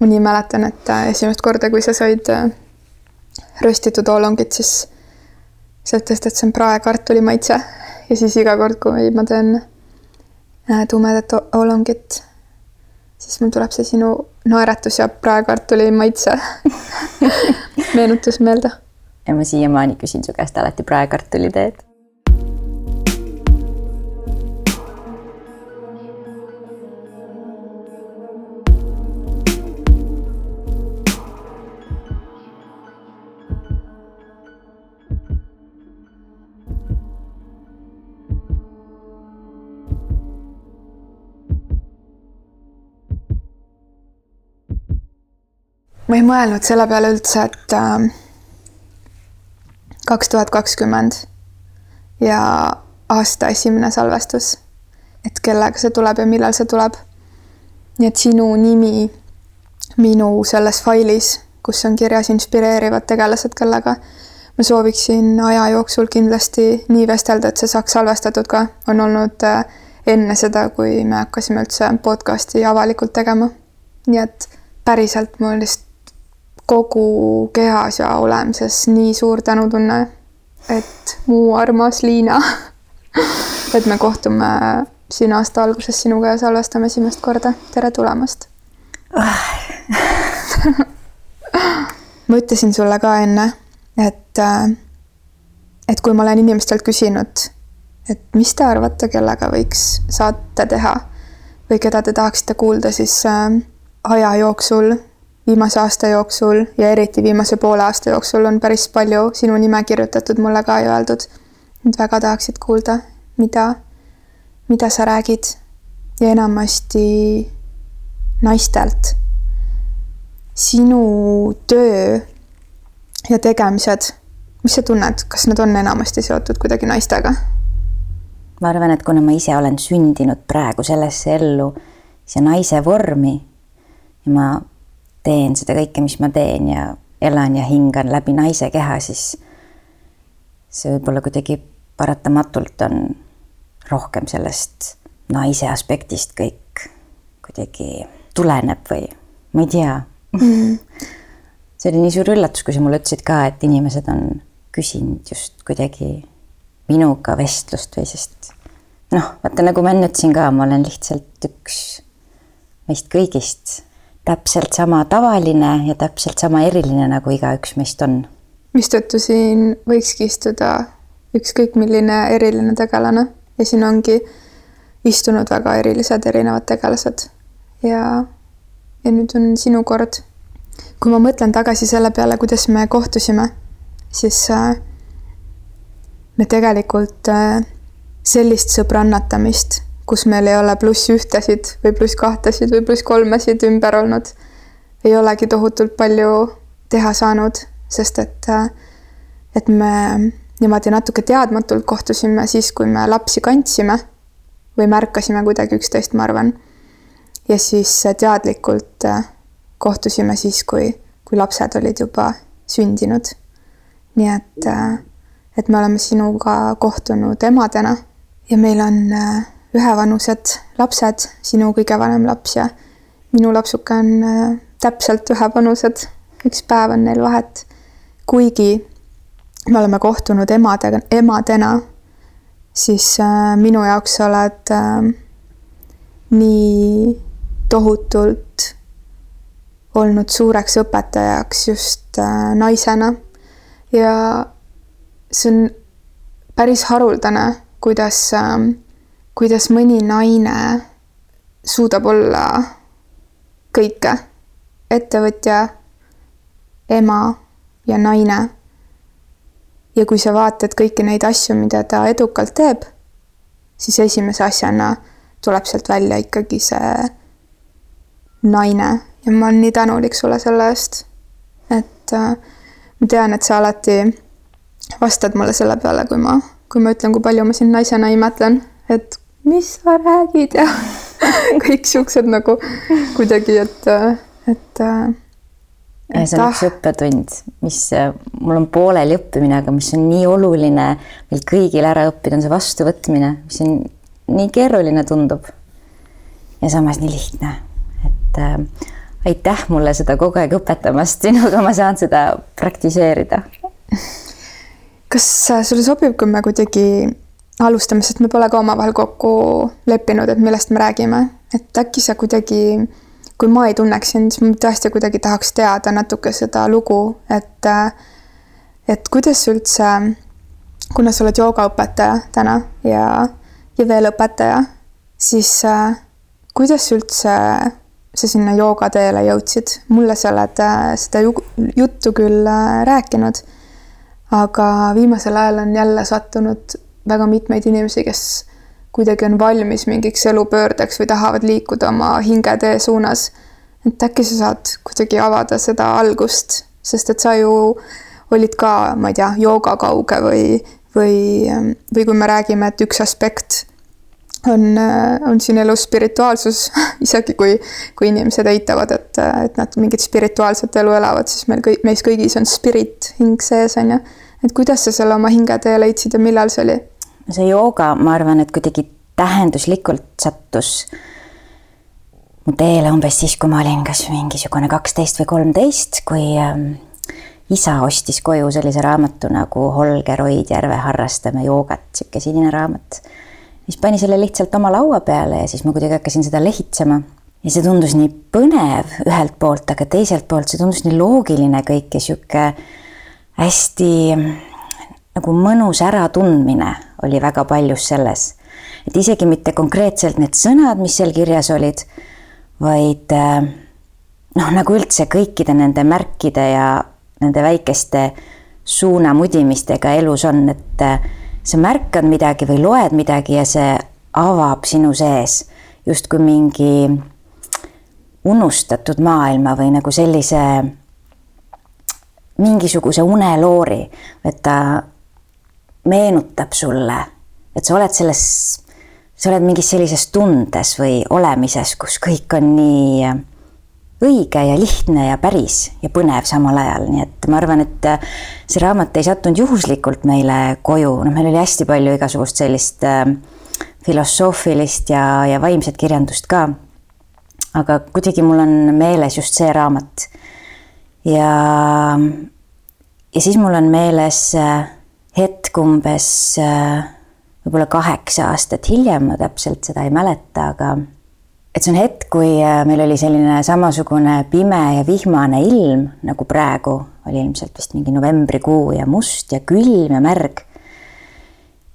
ma nii mäletan, et äh, esimest korda, kui sa said äh, röstitud oolongit, siis sa ütlesid, et see on praekartuli maitse ja siis iga kord, kui ma teen äh, tumedat oolongit, siis mul tuleb see sinu naeratus ja praekartuli maitse meenutus meelde. ja ma siiamaani küsin su käest alati praekartuli ma ei mõelnud selle peale üldse, et ähm, kaks tuhat kakskümmend ja aasta esimene salvestus, et kellega see tuleb ja millal see tuleb. nii et sinu nimi minu selles failis, kus on kirjas inspireerivad tegelased, kellega ma sooviksin aja jooksul kindlasti nii vestelda, et see saaks salvestatud ka, on olnud äh, enne seda, kui me hakkasime üldse podcast'i avalikult tegema. nii et päriselt mul lihtsalt kogu kehas ja olemises nii suur tänutunne, et mu armas Liina et me kohtume siin aasta alguses sinuga ja salvestame esimest korda. tere tulemast ma ütlesin sulle ka enne, et, et kui ma olen inimestelt küsinud, et mis te arvate, kellega võiks saate teha või keda te tahaksite kuulda, siis äh, aja jooksul viimase aasta jooksul ja eriti viimase poole aasta jooksul on päris palju sinu nime kirjutatud mulle ka ja öeldud, et väga tahaksid kuulda, mida, mida sa räägid ja enamasti naistelt. sinu töö ja tegemised, mis sa tunned, kas need on enamasti seotud kuidagi naistega? ma arvan, et kuna ma ise olen sündinud praegu sellesse ellu, see naise vormi ja ma teen seda kõike, mis ma teen ja elan ja hingan läbi naise keha, siis see võib-olla kuidagi paratamatult on rohkem sellest naise aspektist kõik kuidagi tuleneb või ma ei tea mm. see oli nii suur üllatus, kui sa mulle ütlesid ka, et inimesed on küsinud just kuidagi minuga vestlust või sest noh, vaata nagu ma enne ütlesin ka, ma olen lihtsalt üks meist kõigist täpselt sama tavaline ja täpselt sama eriline, nagu igaüks meist on. mistõttu siin võikski istuda ükskõik milline eriline tegelane ja siin ongi istunud väga erilised erinevad tegelased ja, ja nüüd on sinu kord. kui ma mõtlen tagasi selle peale, kuidas me kohtusime, siis äh, me tegelikult äh, sellist sõbrannatamist kus meil ei ole pluss ühtesid või pluss kahtesid või pluss kolmesid ümber olnud, ei olegi tohutult palju teha saanud, sest et, et me niimoodi natuke teadmatult kohtusime siis, kui me lapsi kandsime või märkasime kuidagi üksteist, ma arvan. ja siis teadlikult kohtusime siis, kui, kui lapsed olid juba sündinud. nii et, et me oleme sinuga kohtunud emadena ja meil on ühevanused lapsed, sinu kõige vanem laps ja minu lapsuke on äh, täpselt ühevanused, üks päev on neil vahet. kuigi me oleme kohtunud emadega, emadena, siis äh, minu jaoks sa oled äh, nii tohutult olnud suureks õpetajaks just naisena ja see on päris haruldane, kuidas äh, kuidas mõni naine suudab olla kõike, ettevõtja, ema ja naine. ja kui sa vaatad kõiki neid asju, mida ta edukalt teeb, siis esimese asjana tuleb sealt välja ikkagi see naine ja ma olen nii tänulik sulle selle eest. et äh, ma tean, et sa alati vastad mulle selle peale, kui ma, kui ma ütlen, kui palju ma sind naisena imetlen, et mis sa räägid ja kõik siuksed nagu kuidagi, et, et. ja see on ah. üks õppetund, mis mul on pooleli õppimine, aga mis on nii oluline meil kõigil ära õppida, on see vastuvõtmine, mis on nii keeruline tundub. ja samas nii lihtne, et äh, aitäh mulle seda kogu aeg õpetamast, sinuga ma saan seda praktiseerida. kas sulle sobib, kui me kuidagi alustame, sest me pole ka omavahel kokku leppinud, et millest me räägime, et äkki sa kuidagi, kui ma ei tunneks sind, siis ma tõesti kuidagi tahaks teada natuke seda lugu, et et kuidas üldse, kuna sa oled joogaõpetaja täna ja, ja veel õpetaja, siis kuidas üldse sa sinna joogateele jõudsid? mulle sa oled seda juttu küll rääkinud, aga viimasel ajal on jälle sattunud väga mitmeid inimesi, kes kuidagi on valmis mingiks elupöördeks või tahavad liikuda oma hingetee suunas. et äkki sa saad kuidagi avada seda algust, sest et sa ju olid ka, ma ei tea, joogakauge või, või, või kui me räägime, et üks aspekt on, on siin elus spirituaalsus, isegi kui, kui inimesed eitavad, et, et nad mingit spirituaalset elu elavad, siis meil kõik, meis kõigis on spirit, hing sees, on ju. et kuidas sa selle oma hingetee leidsid ja millal see oli? See jooga, ma arvan, et kuidagi tähenduslikult sattus mu teele umbes siis, kui ma olin kas mingisugune kaksteist või kolmteist, kui ähm, isa ostis koju sellise raamatu nagu Holger Oidjärve Harrastame joogat, sihuke sinine raamat. siis pani selle lihtsalt oma laua peale ja siis ma kuidagi hakkasin seda lehitsema. ja see tundus nii põnev ühelt poolt, aga teiselt poolt see tundus nii loogiline kõik ja sihuke hästi nagu mõnus äratundmine oli väga paljus selles. et isegi mitte konkreetselt need sõnad, mis seal kirjas olid, vaid äh, noh, nagu üldse kõikide nende märkide ja nende väikeste suunamudimistega elus on, et äh, sa märkad midagi või loed midagi ja see avab sinu sees justkui mingi unustatud maailma või nagu sellise mingisuguse uneloori, et ta meenutab sulle, et sa oled selles, sa oled mingis sellises tundes või olemises, kus kõik on nii õige ja lihtne ja päris ja põnev samal ajal, nii et ma arvan, et see raamat ei sattunud juhuslikult meile koju, noh, meil oli hästi palju igasugust sellist äh, filosoofilist ja, ja vaimset kirjandust ka. aga kuidagi mul on meeles just see raamat. ja, ja siis mul on meeles äh, hetk umbes äh, võib-olla kaheksa aastat hiljem, ma täpselt seda ei mäleta, aga et see on hetk, kui äh, meil oli selline samasugune pime ja vihmane ilm nagu praegu, oli ilmselt vist mingi novembrikuu ja must ja külm ja märg.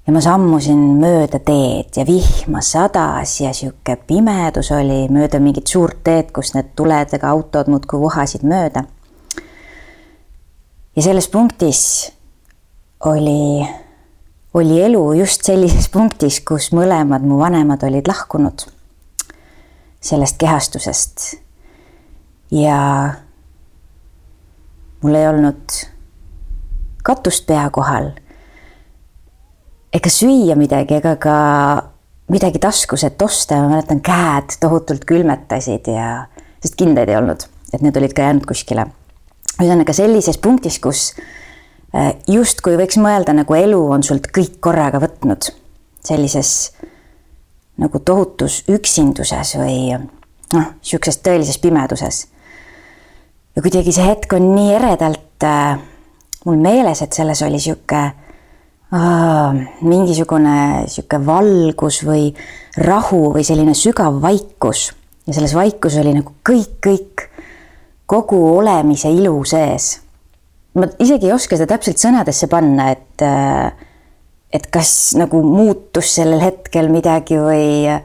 ja ma sammusin mööda teed ja vihma sadas ja sihuke pimedus oli mööda mingit suurt teed, kus need tuledega autod muudkui vohasid mööda. ja selles punktis oli, oli elu just sellises punktis, kus mõlemad mu vanemad olid lahkunud sellest kehastusest. ja mul ei olnud katust pea kohal ega süüa midagi ega ka midagi taskus, et osta, ma mäletan, käed tohutult külmetasid ja, sest kindaid ei olnud, et need olid ka jäänud kuskile. ühesõnaga sellises punktis, kus justkui võiks mõelda, nagu elu on sult kõik korraga võtnud. Sellises nagu tohutus üksinduses või noh, sihukeses tõelises pimeduses. ja kuidagi see hetk on nii eredalt äh, mul meeles, et selles oli äh, mingisugune sihuke valgus või rahu või selline sügav vaikus. Ja selles vaikuses oli nagu kõik, kõik kogu olemise ilu sees ma isegi ei oska seda täpselt sõnadesse panna, et, äh, et kas nagu muutus sellel hetkel midagi või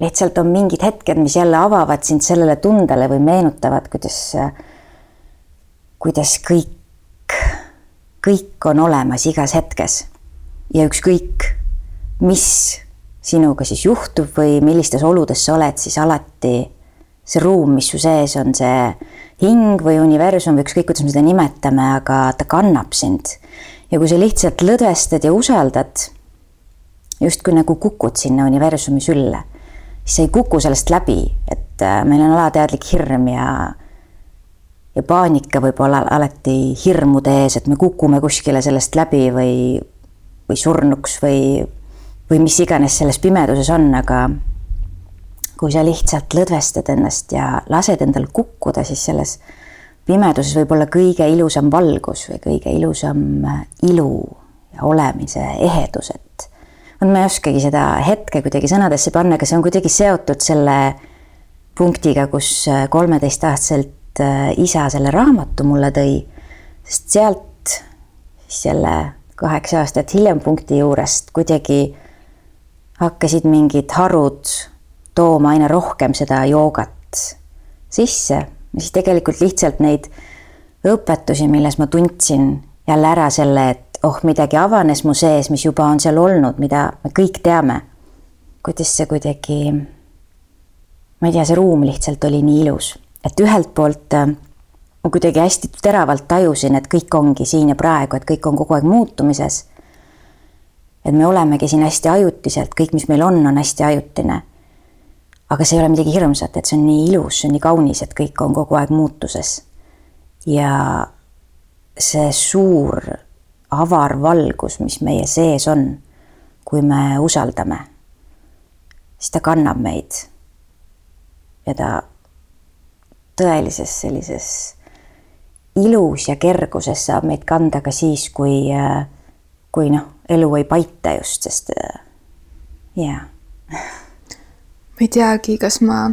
lihtsalt on mingid hetked, mis jälle avavad sind sellele tundele või meenutavad, kuidas, kuidas kõik, kõik on olemas igas hetkes. ja ükskõik, mis sinuga siis juhtub või millistes oludes sa oled, siis alati see ruum, mis su sees on, see hing või universum või ükskõik, kuidas me seda nimetame, aga ta kannab sind. ja kui sa lihtsalt lõdvestad ja usaldad, justkui nagu kukud sinna universumi sülle, siis sa ei kuku sellest läbi, et äh, meil on alateadlik hirm ja ja paanika võib olla alati hirmude ees, et me kukume kuskile sellest läbi või, või surnuks või, või mis iganes selles pimeduses on, aga kui sa lihtsalt lõdvestad ennast ja lased endal kukkuda, siis selles pimeduses võib olla kõige ilusam valgus või kõige ilusam äh, ilu ja olemise ehedus, et vot ma ei oskagi seda hetke kuidagi sõnadesse panna, aga see on kuidagi seotud selle punktiga, kus äh, kolmeteistaastaselt äh, isa selle raamatu mulle tõi, sest sealt siis selle kaheksa aastat hiljem punkti juurest kuidagi hakkasid mingid harud tooma aina rohkem seda joogat sisse siis tegelikult lihtsalt neid õpetusi, milles ma tundsin jälle ära selle, et oh, midagi avanes mu sees, mis juba on seal olnud, mida me kõik teame. kuidas see kuidagi, ma ei tea, see ruum lihtsalt oli nii ilus, et ühelt poolt äh, ma kuidagi hästi teravalt tajusin, et kõik ongi siin ja praegu, et kõik on kogu aeg muutumises. et me olemegi siin hästi ajutiselt, kõik, mis meil on, on hästi ajutine aga see ei ole midagi hirmsat, et see on nii ilus, see on nii kaunis, et kõik on kogu aeg muutuses. ja see suur avar valgus, mis meie sees on, kui me usaldame, siis ta kannab meid. ja ta tõelises sellises ilus ja kerguses saab meid kanda ka siis, kui, kui noh, elu ei paita just, sest jaa yeah ma ei teagi, kas ma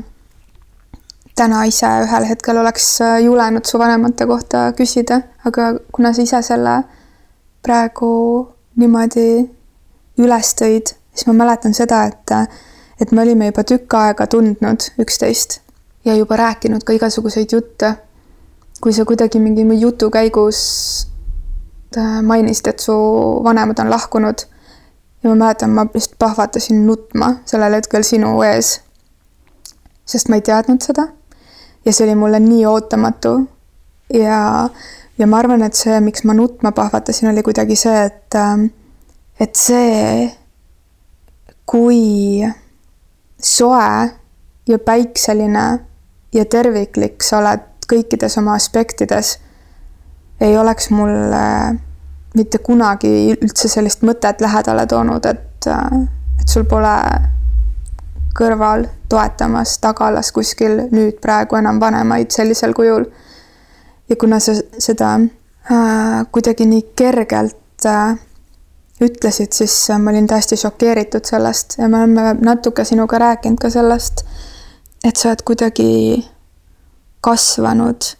täna ise ühel hetkel oleks äh, julenud su vanemate kohta küsida, aga kuna sa ise selle praegu niimoodi üles tõid, siis ma mäletan seda, et, et me olime juba tükk aega tundnud üksteist ja juba rääkinud ka igasuguseid jutte. kui sa kuidagi mingi jutu käigus äh, mainisid, et su vanemad on lahkunud ja ma mäletan, ma vist plahvatasin nutma sellel hetkel sinu ees. sest ma ei teadnud seda. ja see oli mulle nii ootamatu. ja, ja ma arvan, et see, miks ma nutma plahvatasin, oli kuidagi see, et, et see, kui soe ja päikseline ja terviklik sa oled kõikides oma aspektides, ei oleks mulle mitte kunagi üldse sellist mõtet lähedale toonud, et, et sul pole kõrval toetamas tagalas kuskil nüüd praegu enam vanemaid sellisel kujul. ja kuna sa seda äh, kuidagi nii kergelt äh, ütlesid, siis ma olin täiesti šokeeritud sellest ja me oleme natuke sinuga rääkinud ka sellest, et sa oled kuidagi kasvanud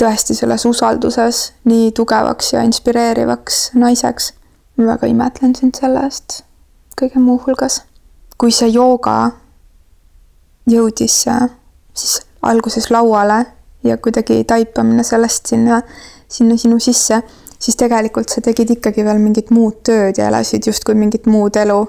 tõesti selles usalduses nii tugevaks ja inspireerivaks naiseks. ma väga imetlen sind selle eest kõige muu hulgas. kui see jooga jõudis siis alguses lauale ja kuidagi taipamine sellest sinna, sinna sinu sisse, siis tegelikult sa tegid ikkagi veel mingit muud tööd ja elasid justkui mingit muud elu.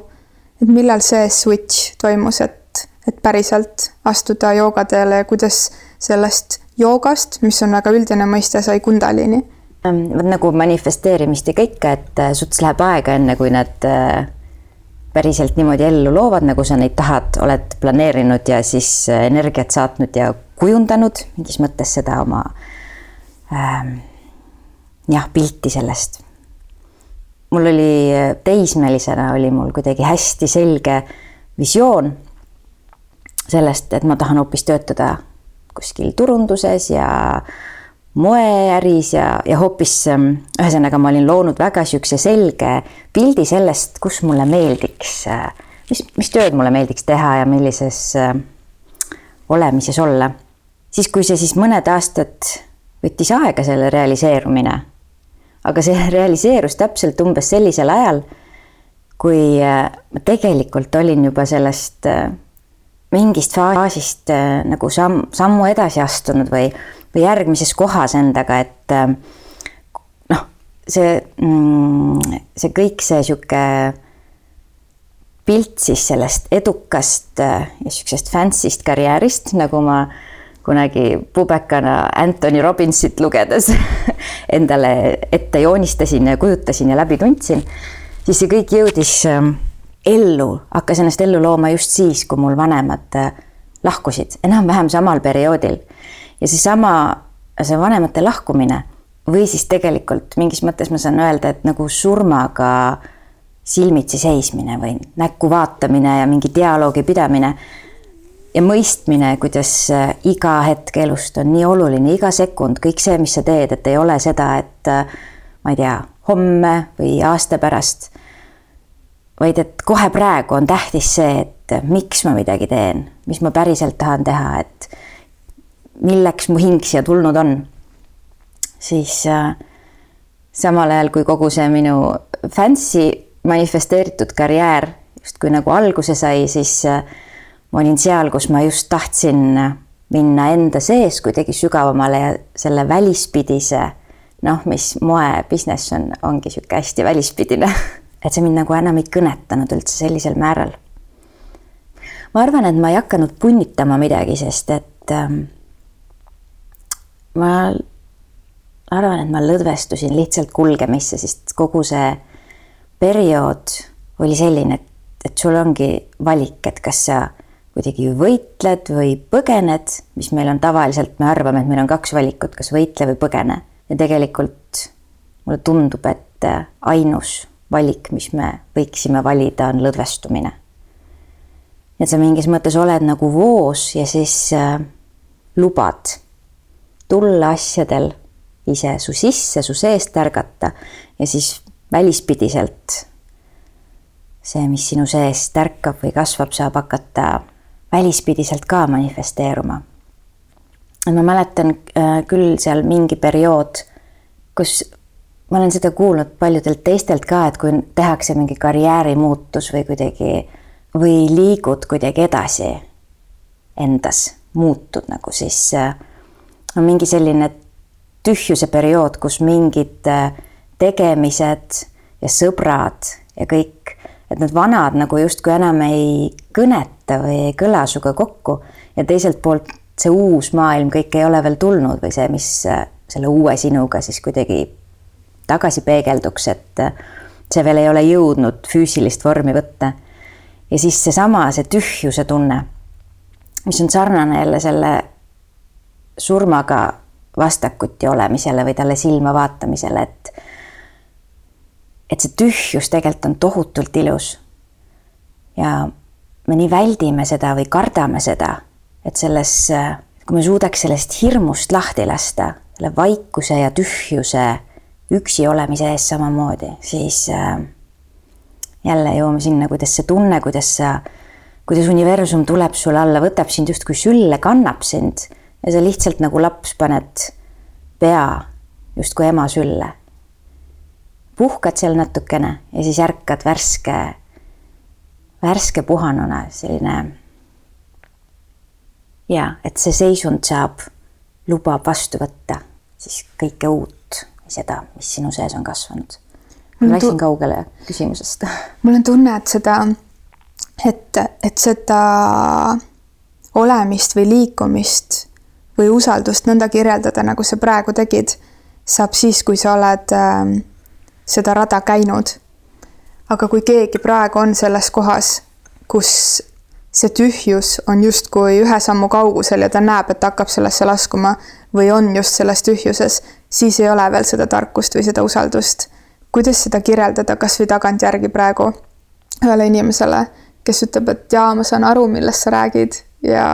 et millal see switch toimus, et, et päriselt astuda joogateele ja kuidas sellest joogast, mis on väga üldine mõiste, sai kundalini? vot nagu manifesteerimist ja kõike, et äh, suts läheb aega, enne kui nad äh, päriselt niimoodi ellu loovad, nagu sa neid tahad, oled planeerinud ja siis äh, energiat saatnud ja kujundanud mingis mõttes seda oma ähm, jah, pilti sellest. mul oli teismelisena oli mul kuidagi hästi selge visioon sellest, et ma tahan hoopis töötada kuskil turunduses ja moeäris ja, ja hoopis ähm, ühesõnaga, ma olin loonud väga niisuguse selge pildi sellest, kus mulle meeldiks, äh, mis, mis tööd mulle meeldiks teha ja millises äh, olemises olla. siis, kui see siis mõned aastad võttis aega, selle realiseerumine, aga see realiseerus täpselt umbes sellisel ajal, kui äh, ma tegelikult olin juba sellest mingist faasist äh, nagu samm, sammu edasi astunud või, või järgmises kohas endaga, et äh, noh, see, mm, see kõik see sihuke pilt siis sellest edukast äh, ja sihukesest fancy'st karjäärist, nagu ma kunagi pubekana Anthony Robbinsit lugedes endale ette joonistasin ja kujutasin ja läbi tundsin, siis see kõik jõudis ellu, hakkas ennast ellu looma just siis, kui mul vanemad äh, lahkusid, enam-vähem samal perioodil. ja seesama, see vanemate lahkumine või siis tegelikult mingis mõttes ma saan öelda, et nagu surmaga silmitsi seismine või näkku vaatamine ja mingi dialoogi pidamine. ja mõistmine, kuidas äh, iga hetk elust on nii oluline, iga sekund, kõik see, mis sa teed, et ei ole seda, et äh, ma ei tea, homme või aasta pärast. Vaid et kohe praegu on tähtis see, et miks ma midagi teen, mis ma päriselt tahan teha, et milleks mu hing siia tulnud on. siis äh, samal ajal kui kogu see minu fancy manifesteeritud karjäär justkui nagu alguse sai, siis äh, ma olin seal, kus ma just tahtsin minna enda sees kuidagi sügavamale ja selle välispidise noh, mis moe business on, ongi sihuke hästi välispidine. et see mind nagu enam ei kõnetanud üldse sellisel määral. ma arvan, et ma ei hakanud punnitama midagi, sest et ähm, ma arvan, et ma lõdvestusin lihtsalt kulgemisse, sest kogu see periood oli selline, et, et sul ongi valik, et kas sa kuidagi võitled või põgened, mis meil on tavaliselt, me arvame, et meil on kaks valikut, kas võitle või põgene. ja tegelikult mulle tundub, et ainus valik, mis me võiksime valida, on lõdvestumine. et sa mingis mõttes oled nagu voos ja siis äh, lubad tulla asjadel ise su sisse, su seest ärgata ja siis välispidiselt see, mis sinu sees tärkab või kasvab, saab hakata välispidiselt ka manifesteeruma. ma mäletan äh, küll seal mingi periood, kus ma olen seda kuulnud paljudelt teistelt ka, et kui tehakse mingi karjäärimuutus või kuidagi või liigud kuidagi edasi endas, muutud nagu siis äh, on mingi selline tühjuse periood, kus mingid äh, tegemised ja sõbrad ja kõik, et need vanad nagu justkui enam ei kõneta või ei kõla sinuga kokku ja teiselt poolt see uus maailm kõik ei ole veel tulnud või see, mis äh, selle uue sinuga siis kuidagi tagasi peegelduks, et äh, see veel ei ole jõudnud füüsilist vormi võtta. ja siis seesama, see tühjuse tunne, mis on sarnane jälle selle surmaga vastakuti olemisele või talle silma vaatamisele, et et see tühjus tegelikult on tohutult ilus. ja me nii väldime seda või kardame seda, et selles, kui me suudaks sellest hirmust lahti lasta, selle vaikuse ja tühjuse üksi olemise eest samamoodi, siis äh, jälle jõuame sinna, kuidas see tunne, kuidas sa, kuidas universum tuleb sulle alla, võtab sind justkui sülle, kannab sind ja sa lihtsalt nagu laps paned pea justkui ema sülle. puhkad seal natukene ja siis ärkad värske värske puhanuna, selline. ja et see seisund saab, lubab vastu võtta siis kõike uut, seda, mis sinu sees on kasvanud. ma läksin kaugele küsimusest. mul on tunne, et seda, et, et seda olemist või liikumist või usaldust nõnda kirjeldada, nagu sa praegu tegid, saab siis, kui sa oled äh, seda rada käinud aga kui keegi praegu on selles kohas, kus see tühjus on justkui ühe sammu kaugusel ja ta näeb, et hakkab sellesse laskuma või on just selles tühjuses, siis ei ole veel seda tarkust või seda usaldust. kuidas seda kirjeldada kasvõi tagantjärgi praegu ühele inimesele, kes ütleb, et jaa, ma saan aru, millest sa räägid ja,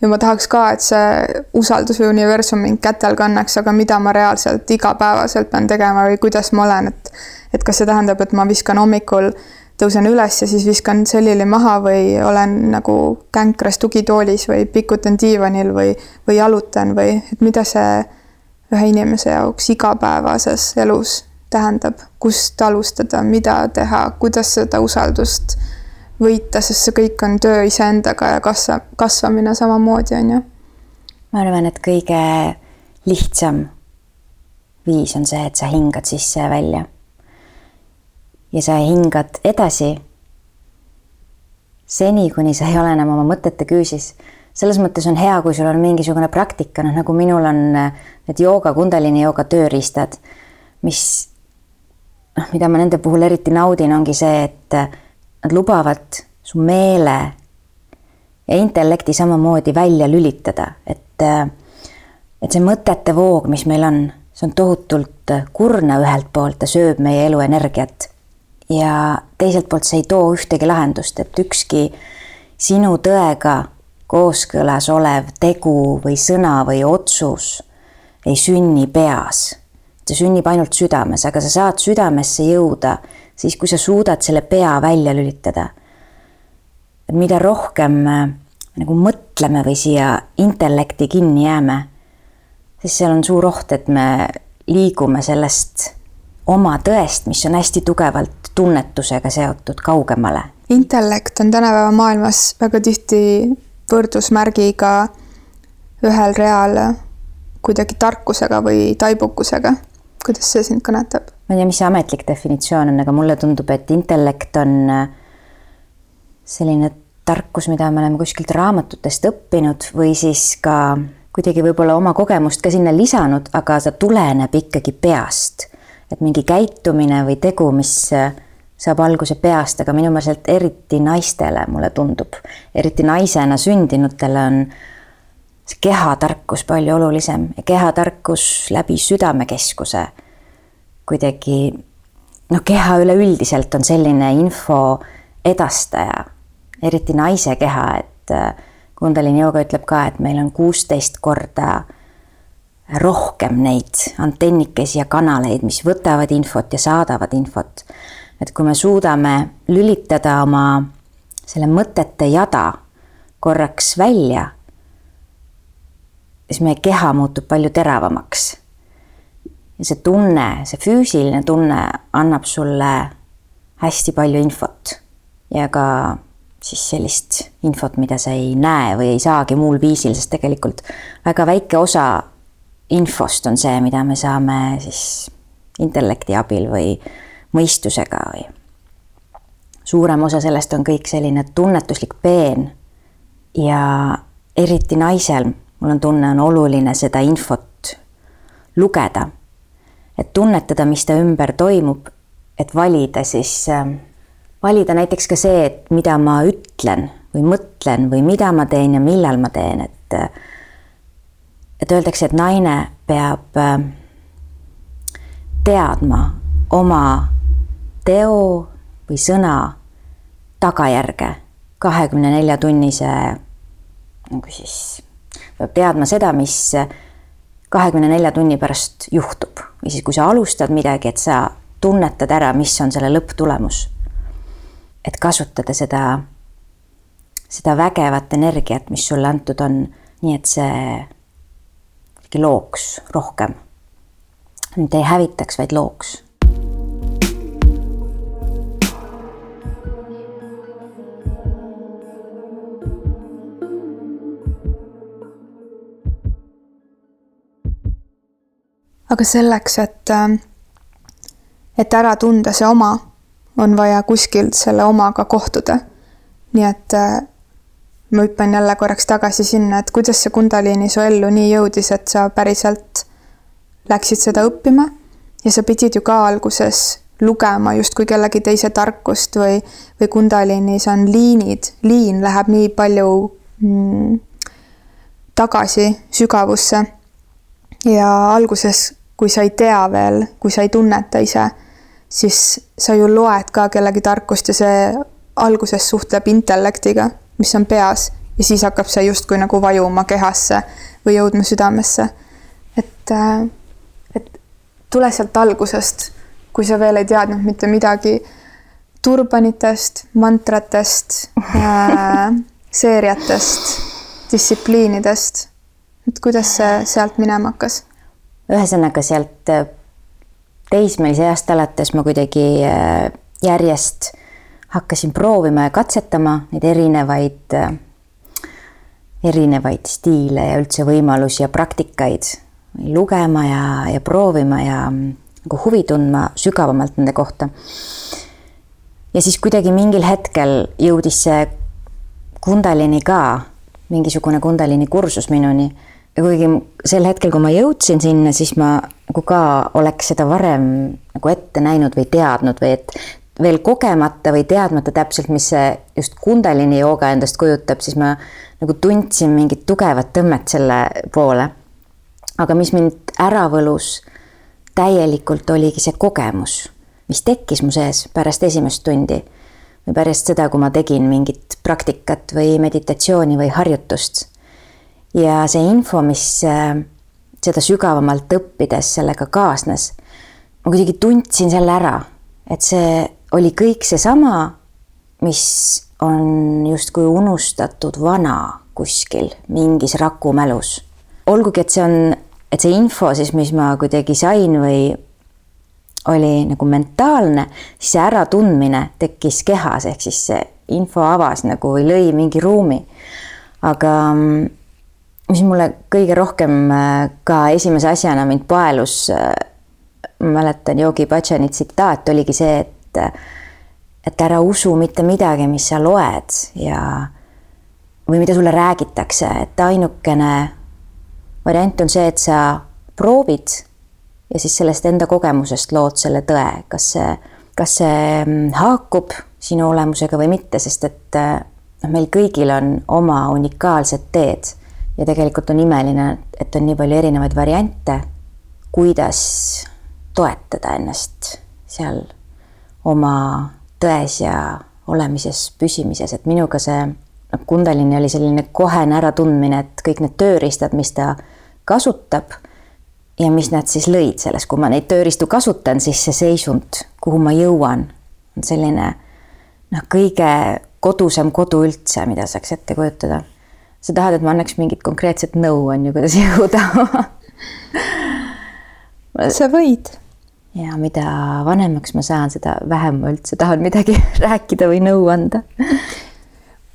ja ma tahaks ka, et see usaldus või universum mind kätel kannaks, aga mida ma reaalselt igapäevaselt pean tegema või kuidas ma olen, et et kas see tähendab, et ma viskan hommikul, tõusen üles ja siis viskan selili maha või olen nagu känkras tugitoolis või pikutan diivanil või, või jalutan või et mida see ühe inimese jaoks igapäevases elus tähendab, kust alustada, mida teha, kuidas seda usaldust võita, sest see kõik on töö iseendaga ja kasva, kasvamine samamoodi, on ju. ma arvan, et kõige lihtsam viis on see, et sa hingad sisse ja välja. ja sa hingad edasi seni, kuni sa ei ole enam oma mõtete küüsis. Selles mõttes on hea, kui sul on mingisugune praktika, noh nagu minul on need jooga, kundalini jooga tööriistad, mis noh, mida ma nende puhul eriti naudin, ongi see, et Nad lubavad su meele ja intellekti samamoodi välja lülitada, et, et see mõtete voog, mis meil on, see on tohutult kurna ühelt poolt, ta sööb meie elu energiat. ja teiselt poolt see ei too ühtegi lahendust, et ükski sinu tõega kooskõlas olev tegu või sõna või otsus ei sünni peas. see sünnib ainult südames, aga sa saad südamesse jõuda siis, kui sa suudad selle pea välja lülitada. et mida rohkem nagu mõtleme või siia intellekti kinni jääme, siis seal on suur oht, et me liigume sellest oma tõest, mis on hästi tugevalt tunnetusega seotud, kaugemale. intellekt on tänapäeva maailmas väga tihti võrdusmärgiga ühel real kuidagi tarkusega või taibukusega. kuidas see sind kõnetab? ma ei tea, mis see ametlik definitsioon on, aga mulle tundub, et intellekt on selline tarkus, mida me oleme kuskilt raamatutest õppinud või siis ka kuidagi võib-olla oma kogemust ka sinna lisanud, aga ta tuleneb ikkagi peast. et mingi käitumine või tegu, mis äh, saab alguse peast, aga minu meelest eriti naistele, mulle tundub, eriti naisena sündinutele on see kehatarkus palju olulisem ja kehatarkus läbi südamekeskuse kuidagi noh, keha üleüldiselt on selline info edastaja eriti naise keha, et äh, Kundalini jooga ütleb ka, et meil on kuusteist korda rohkem neid antennikesi ja kanaleid, mis võtavad infot ja saadavad infot. Et kui me suudame lülitada oma selle mõtete jada korraks välja, siis meie keha muutub palju teravamaks. ja see tunne, see füüsiline tunne annab sulle hästi palju infot ja ka siis sellist infot, mida sa ei näe või ei saagi muul viisil, sest tegelikult väga väike osa infost on see, mida me saame siis intellekti abil või mõistusega või suurem osa sellest on kõik selline tunnetuslik peen. ja eriti naisel, mul on tunne, on oluline seda infot lugeda. et tunnetada, mis ta ümber toimub, et valida siis äh, valida näiteks ka see, et mida ma ütlen või mõtlen või mida ma teen ja millal ma teen, et et öeldakse, et naine peab äh, teadma oma teo või sõna tagajärge kahekümne nelja tunnise nagu siis, peab teadma seda, mis kahekümne nelja tunni pärast juhtub. Või siis, kui sa alustad midagi, et sa tunnetad ära, mis on selle lõpptulemus. Et kasutada seda, seda vägevat energiat, mis sulle antud on, nii et see looks rohkem. mitte ei hävitaks, vaid looks aga selleks, et, et ära tunda see oma on vaja kuskilt selle omaga kohtuda. nii et äh, ma hüppan jälle korraks tagasi sinna, et kuidas see Kundalini su ellu nii jõudis, et sa päriselt läksid seda õppima ja sa pidid ju ka alguses lugema justkui kellegi teise tarkust või, või Kundalinis on liinid, liin läheb nii palju mm, tagasi sügavusse. ja alguses, kui sa ei tea veel, kui sa ei tunneta ise siis sa ju loed ka kellegi tarkust ja see alguses suhtleb intellektiga, mis on peas ja siis hakkab see justkui nagu vajuma kehasse või jõudma südamesse. et, äh, et tule sealt algusest, kui sa veel ei teadnud mitte midagi turbanitest, mantratest äh,, seeriatest, distsipliinidest. et kuidas see sealt minema hakkas? Ühesõnaga sealt äh, teismelise east alates ma kuidagi äh, järjest hakkasin proovima ja katsetama neid erinevaid, äh, erinevaid stiile ja üldse võimalusi ja praktikaid. lugema ja, ja proovima ja mm, nagu huvi tundma sügavamalt nende kohta. ja siis kuidagi mingil hetkel jõudis see Kundalini ka, mingisugune Kundalini kursus minuni ja kuigi sel hetkel, kui ma jõudsin sinna, siis ma nagu ka oleks seda varem nagu ette näinud või teadnud või et veel kogemata või teadmata täpselt, mis see just Kundalini jooga endast kujutab, siis ma nagu tundsin mingit tugevat tõmmet selle poole. aga mis mind ära võlus täielikult, oligi see kogemus, mis tekkis mu sees pärast esimest tundi. või pärast seda, kui ma tegin mingit praktikat või meditatsiooni või harjutust. Ja see info, mis äh, seda sügavamalt õppides sellega kaasnes, ma kuidagi tundsin selle ära, et see oli kõik seesama, mis on justkui unustatud vana kuskil mingis rakumälus. olgugi, et see on, et see info siis, mis ma kuidagi sain või oli nagu mentaalne, siis see äratundmine tekkis kehas, ehk siis see info avas nagu või lõi mingi ruumi. aga mm, mis mulle kõige rohkem äh, ka esimese asjana mind paelus, äh, ma mäletan Yogi Bhajani tsitaat oligi see, et et ära usu mitte midagi, mis sa loed ja või mida sulle räägitakse, et ainukene variant on see, et sa proovid ja siis sellest enda kogemusest lood selle tõe, kas see, kas see mm, haakub sinu olemusega või mitte, sest et noh, meil kõigil on oma unikaalsed teed ja tegelikult on imeline, et on nii palju erinevaid variante, kuidas toetada ennast seal oma tões ja olemises püsimises, et minuga see noh, Kundalini oli selline kohene äratundmine, et kõik need tööriistad, mis ta kasutab ja mis nad siis lõid selles, kui ma neid tööriistu kasutan, siis see seisund, kuhu ma jõuan, on selline noh, kõige kodusam kodu üldse, mida saaks ette kujutada. Sa tahad, et ma annaks mingit konkreetset nõu, on ju, kuidas jõuda sa võid ja mida vanemaks ma saan, seda vähem ma üldse tahan midagi rääkida või nõu anda.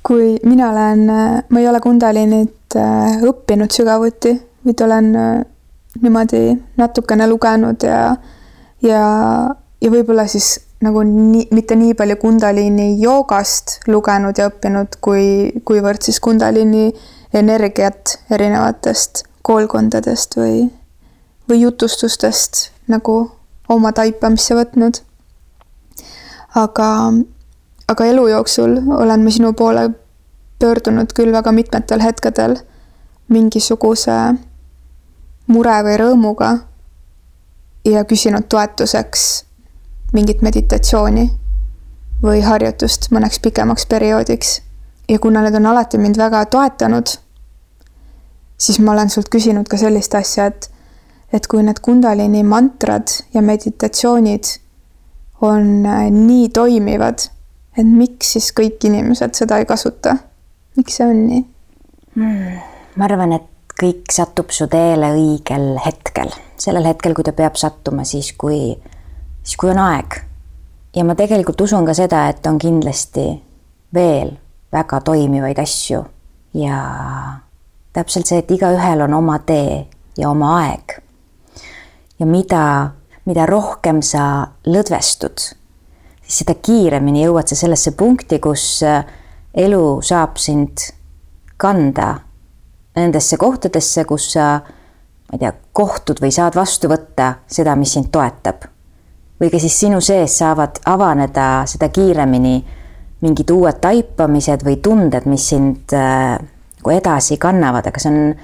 kui mina olen, ma ei ole Kundalinit äh, õppinud sügavuti, vaid olen äh, niimoodi natukene lugenud ja, ja, ja võib-olla siis nagu nii, mitte nii palju Kundalini joogast lugenud ja õppinud, kui, kuivõrd siis Kundalini energiat erinevatest koolkondadest või, või jutustustest nagu oma taipamisse võtnud. aga, aga elu jooksul olen ma sinu poole pöördunud küll väga mitmetel hetkedel mingisuguse mure või rõõmuga ja küsinud toetuseks mingit meditatsiooni või harjutust mõneks pikemaks perioodiks. ja kuna need on alati mind väga toetanud, siis ma olen sult küsinud ka sellist asja, et et kui need Kundalini mantrad ja meditatsioonid on äh, nii toimivad, et miks siis kõik inimesed seda ei kasuta? miks see on nii hmm,? ma arvan, et kõik satub su teele õigel hetkel, sellel hetkel, kui ta peab sattuma, siis kui, siis kui on aeg. ja ma tegelikult usun ka seda, et on kindlasti veel väga toimivaid asju ja täpselt see, et igaühel on oma tee ja oma aeg ja mida, mida rohkem sa lõdvestud, siis seda kiiremini jõuad sa sellesse punkti, kus äh, elu saab sind kanda nendesse kohtadesse, kus sa, ma ei tea, kohtud või saad vastu võtta seda, mis sind toetab. Või ka siis sinu sees saavad avaneda seda kiiremini mingid uued taipamised või tunded, mis sind äh, nagu edasi kannavad, aga see on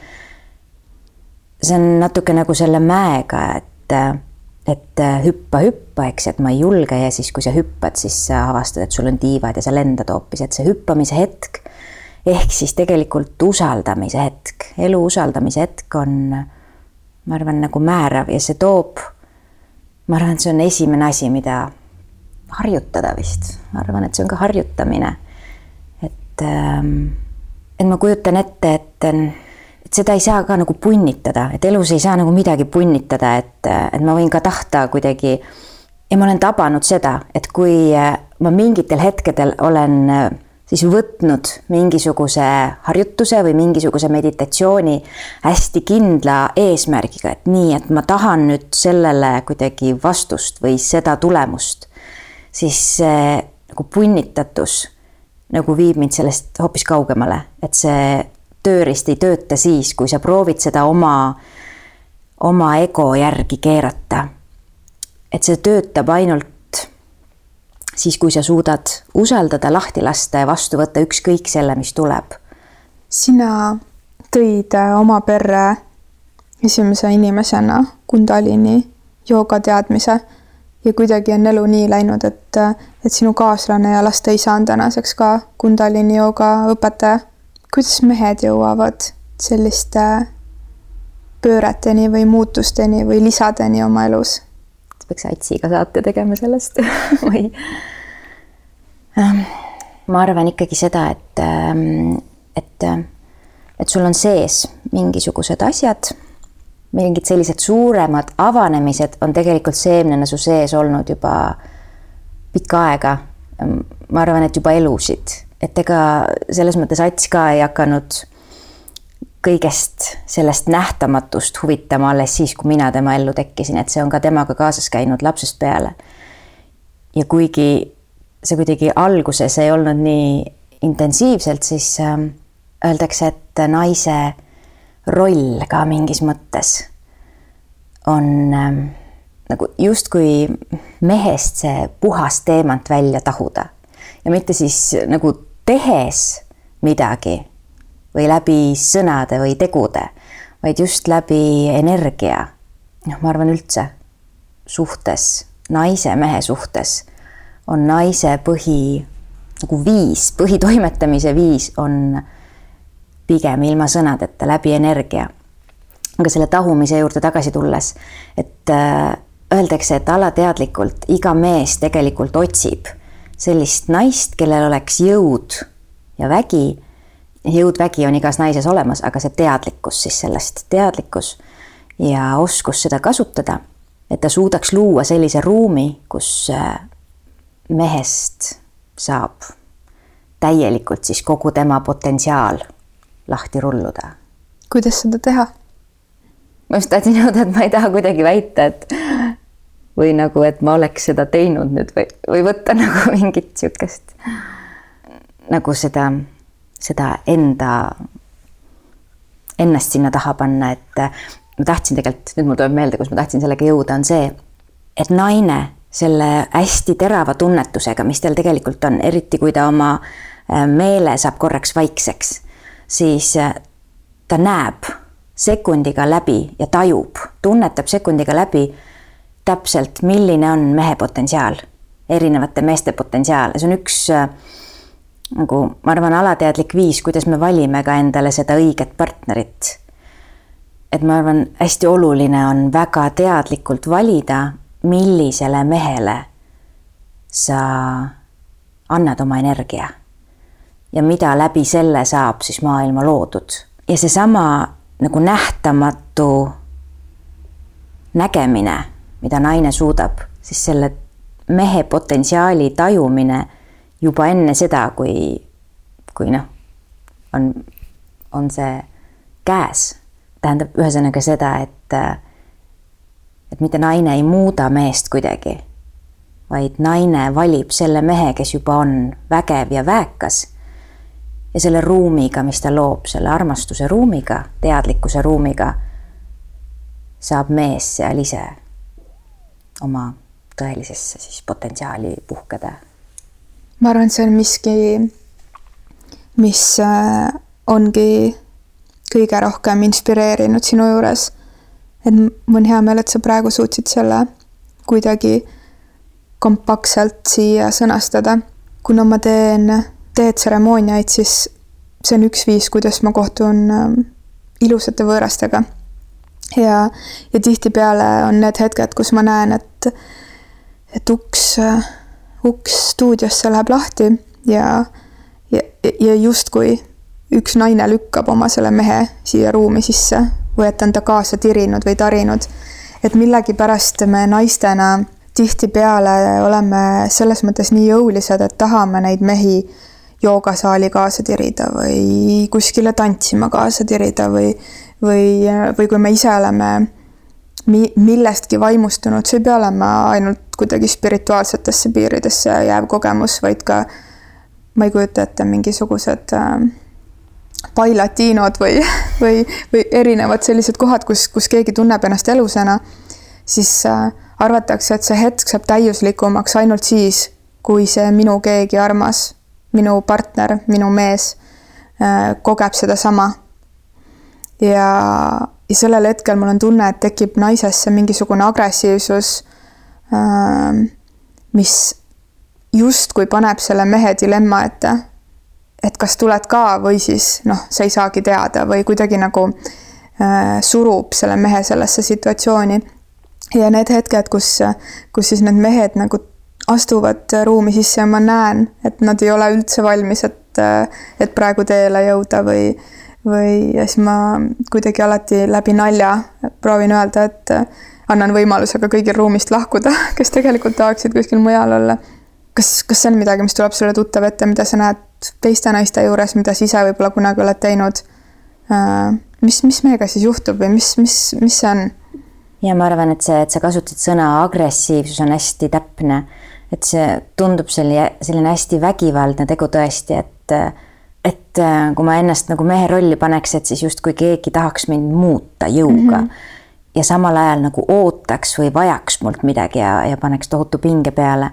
see on natuke nagu selle mäega, et, et hüppa, hüppa, eks, et ma ei julge ja siis, kui sa hüppad, siis sa avastad, et sul on tiivad ja sa lendad hoopis, et see hüppamise hetk ehk siis tegelikult usaldamise hetk, elu usaldamise hetk on, ma arvan, nagu määrav ja see toob, ma arvan, et see on esimene asi, mida harjutada vist, ma arvan, et see on ka harjutamine. et, ähm, et ma kujutan ette, et et seda ei saa ka nagu punnitada, et elus ei saa nagu midagi punnitada, et, et ma võin ka tahta kuidagi. ja ma olen tabanud seda, et kui äh, ma mingitel hetkedel olen äh, siis võtnud mingisuguse harjutuse või mingisuguse meditatsiooni hästi kindla eesmärgiga, et nii, et ma tahan nüüd sellele kuidagi vastust või seda tulemust, siis see nagu punnitatus nagu viib mind sellest hoopis kaugemale, et see tööriist ei tööta siis, kui sa proovid seda oma, oma ego järgi keerata. et see töötab ainult siis, kui sa suudad usaldada, lahti lasta ja vastu võtta ükskõik selle, mis tuleb. sina tõid oma perre esimese inimesena Kundalini jooga teadmise ja kuidagi on elu nii läinud, et, et sinu kaaslane ja last isa on tänaseks ka Kundalini jooga õpetaja. kuidas mehed jõuavad selliste pööreteni või muutusteni või lisadeni oma elus? peaks Atsiga saate tegema sellest või? Ma arvan ikkagi seda, et, ähm, et, et sul on sees mingisugused asjad, mingid sellised suuremad avanemised on tegelikult seemnena su sees olnud juba pikka aega. Ma arvan, et juba elusid, et ega selles mõttes Ats ka ei hakanud kõigest sellest nähtamatust huvitama alles siis, kui mina tema ellu tekkisin, et see on ka temaga kaasas käinud lapsest peale. ja kuigi see kuidagi alguses ei olnud nii intensiivselt, siis äh, öeldakse, et naise roll ka mingis mõttes on äh, nagu justkui mehest see puhas teemant välja tahuda ja mitte siis nagu tehes midagi või läbi sõnade või tegude, vaid just läbi energia. noh, ma arvan üldse suhtes, naise-mehe suhtes on naise põhi nagu viis, põhitoimetamise viis on pigem ilma sõnadeta, läbi energia. aga selle tahumise juurde tagasi tulles, et äh, öeldakse, et alateadlikult iga mees tegelikult otsib sellist naist, kellel oleks jõud ja vägi jõud-vägi on igas naises olemas, aga see teadlikkus siis sellest, teadlikkus ja oskus seda kasutada, et ta suudaks luua sellise ruumi, kus äh, mehest saab täielikult siis kogu tema potentsiaal lahti rulluda. kuidas seda teha? ma just tahtsin jõuda, et ma ei taha kuidagi väita, et või nagu, et ma oleks seda teinud nüüd või, või võtta nagu mingit niisugust nagu seda seda enda, ennast sinna taha panna, et ma tahtsin tegelikult, nüüd mul tuleb meelde, kus ma tahtsin sellega jõuda, on see, et naine selle hästi terava tunnetusega, mis tal tegelikult on, eriti kui ta oma äh, meele saab korraks vaikseks, siis äh, ta näeb sekundiga läbi ja tajub, tunnetab sekundiga läbi täpselt, milline on mehe potentsiaal, erinevate meeste potentsiaal ja see on üks äh, nagu ma arvan, alateadlik viis, kuidas me valime ka endale seda õiget partnerit. et ma arvan, hästi oluline on väga teadlikult valida, millisele mehele sa annad oma energia. ja mida läbi selle saab siis maailma loodud. ja seesama nagu nähtamatu nägemine, mida naine suudab, siis selle mehe potentsiaali tajumine juba enne seda, kui, kui noh, on, on see käes. tähendab ühesõnaga seda, et, et mitte naine ei muuda meest kuidagi, vaid naine valib selle mehe, kes juba on vägev ja väekas. ja selle ruumiga, mis ta loob, selle armastuse ruumiga, teadlikkuse ruumiga, saab mees seal ise oma tõelisesse siis potentsiaali puhkeda ma arvan, et see on miski, mis äh, ongi kõige rohkem inspireerinud sinu juures. Et mul on hea meel, et sa praegu suutsid selle kuidagi kompaktselt siia sõnastada. kuna ma teen teetseremooniaid, siis see on üks viis, kuidas ma kohtun ähm, ilusate võõrastega. ja, ja tihtipeale on need hetked, kus ma näen, et, et uks äh, uks stuudiosse läheb lahti ja, ja, ja justkui üks naine lükkab oma selle mehe siia ruumi sisse või et on ta kaasa tirinud või tarinud. et millegipärast me naistena tihtipeale oleme selles mõttes nii jõulised, et tahame neid mehi joogasaali kaasa tirida või kuskile tantsima kaasa tirida või, või, või kui me ise oleme mi-, millestki vaimustunud, see ei pea olema ainult kuidagi spirituaalsetesse piiridesse jääv kogemus, vaid ka ma ei kujuta ette, mingisugused äh, bailatiinod või, või, või erinevad sellised kohad, kus, kus keegi tunneb ennast elusana, siis äh, arvatakse, et see hetk saab täiuslikumaks ainult siis, kui see minu keegi armas, minu partner, minu mees äh, kogeb sedasama. ja, ja sellel hetkel mul on tunne, et tekib naisesse mingisugune agressiivsus ähm, mis justkui paneb selle mehe dilemma ette, et kas tuled ka või siis noh, sa ei saagi teada või kuidagi nagu äh, surub selle mehe sellesse situatsiooni. ja need hetked, kus, kus siis need mehed nagu astuvad ruumi sisse ja ma näen, et nad ei ole üldse valmis, et, et praegu teele jõuda või, või ja siis ma kuidagi alati läbi nalja proovin öelda, et annan võimaluse ka kõigil ruumist lahkuda, kes tegelikult tahaksid kuskil mujal olla. kas, kas see on midagi, mis tuleb sulle tuttav ette, mida sa näed teiste naiste juures, mida sa ise võib-olla kunagi oled teinud? Äh, mis, mis meiega siis juhtub või mis, mis, mis see on? ja ma arvan, et see, et sa kasutasid sõna agressiivsus on hästi täpne et see tundub selline, selline hästi vägivaldne tegu tõesti, et, et äh, kui ma ennast nagu mehe rolli paneks, et siis justkui keegi tahaks mind muuta jõuga mm. -hmm. ja samal ajal nagu ootaks või vajaks mult midagi ja, ja paneks tohutu pinge peale.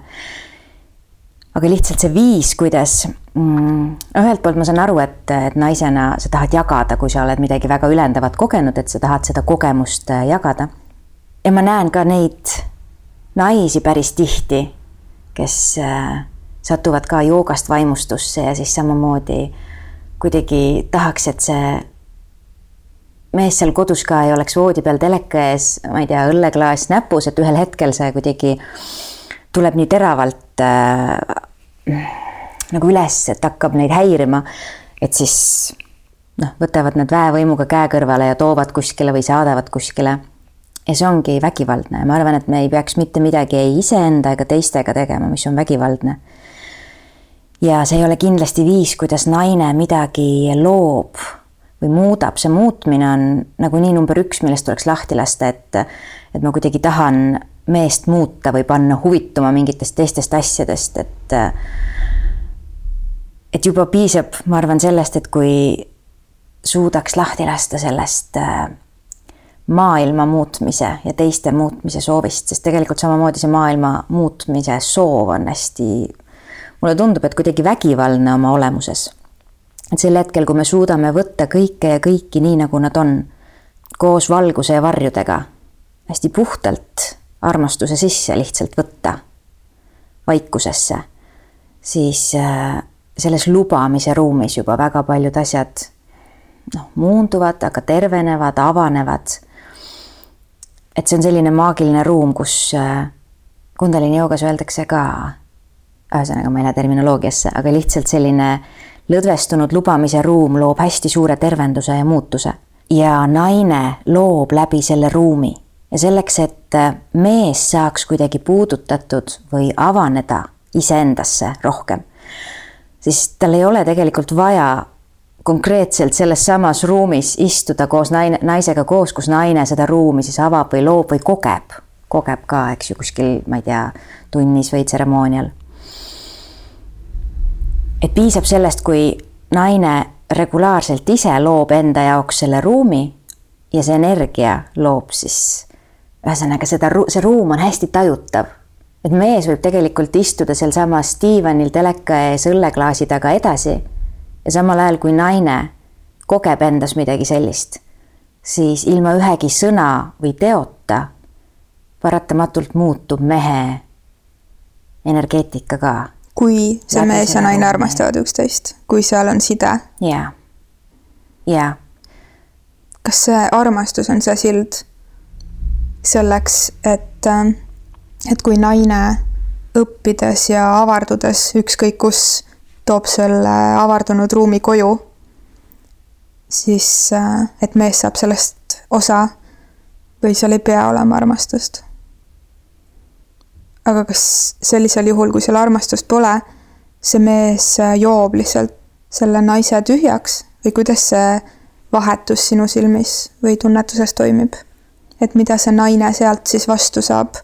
aga lihtsalt see viis, kuidas ühelt poolt ma saan aru, et, et naisena sa tahad jagada, kui sa oled midagi väga ülendavat kogenud, et sa tahad seda kogemust äh, jagada. ja ma näen ka neid naisi päris tihti kes äh, satuvad ka joogast vaimustusse ja siis samamoodi kuidagi tahaks, et see mees seal kodus ka ei oleks voodi peal teleka ees, ma ei tea, õlleklaas näpus, et ühel hetkel see kuidagi tuleb nii teravalt äh, nagu üles, et hakkab neid häirima, et siis noh, võtavad nad väevõimuga käe kõrvale ja toovad kuskile või saadavad kuskile. Ja see ongi vägivaldne. Ja ma arvan, et me ei peaks mitte midagi ei iseenda ega teistega tegema, mis on vägivaldne. ja see ei ole kindlasti viis, kuidas naine midagi loob või muudab, see muutmine on nagunii number üks, millest tuleks lahti lasta, et et ma kuidagi tahan meest muuta või panna huvituma mingitest teistest asjadest, et et juba piisab, ma arvan, sellest, et kui suudaks lahti lasta sellest äh, maailma muutmise ja teiste muutmise soovist, sest tegelikult samamoodi see maailma muutmise soov on hästi, mulle tundub, et kuidagi vägivaldne oma olemuses. et sel hetkel, kui me suudame võtta kõike ja kõiki nii, nagu nad on, koos valguse ja varjudega, hästi puhtalt armastuse sisse lihtsalt võtta, vaikusesse, siis äh, selles lubamise ruumis juba väga paljud asjad noh, muunduvad, aga tervenevad, avanevad et see on selline maagiline ruum, kus äh, Kundalini joogas öeldakse ka, ühesõnaga ma ei lähe terminoloogiasse, aga lihtsalt selline lõdvestunud lubamise ruum loob hästi suure tervenduse ja muutuse. ja naine loob läbi selle ruumi ja selleks, et äh, mees saaks kuidagi puudutatud või avaneda iseendasse rohkem, siis tal ei ole tegelikult vaja konkreetselt selles samas ruumis istuda koos naine, naisega koos, kus naine seda ruumi siis avab või loob või kogeb, kogeb ka, eks ju, kuskil, ma ei tea, tunnis või tseremoonial. et piisab sellest, kui naine regulaarselt ise loob enda jaoks selle ruumi ja see energia loob siis, ühesõnaga seda, see ruum on hästi tajutav et mees võib tegelikult istuda sealsamas diivanil teleka ees õlleklaasi taga edasi ja samal ajal, kui naine kogeb endas midagi sellist, siis ilma ühegi sõna või teota paratamatult muutub mehe energeetika ka. kui see Läbi mees ja naine armastavad üksteist, kui seal on side. jaa, jaa. kas see armastus on see sild selleks, et, et kui naine õppides ja avardudes ükskõik kus toob selle avardunud ruumi koju, siis äh, et mees saab sellest osa või seal ei pea olema armastust. aga kas sellisel juhul, kui seal armastust pole, see mees äh, joob lihtsalt selle naise tühjaks või kuidas see vahetus sinu silmis või tunnetuses toimib? et mida see naine sealt siis vastu saab,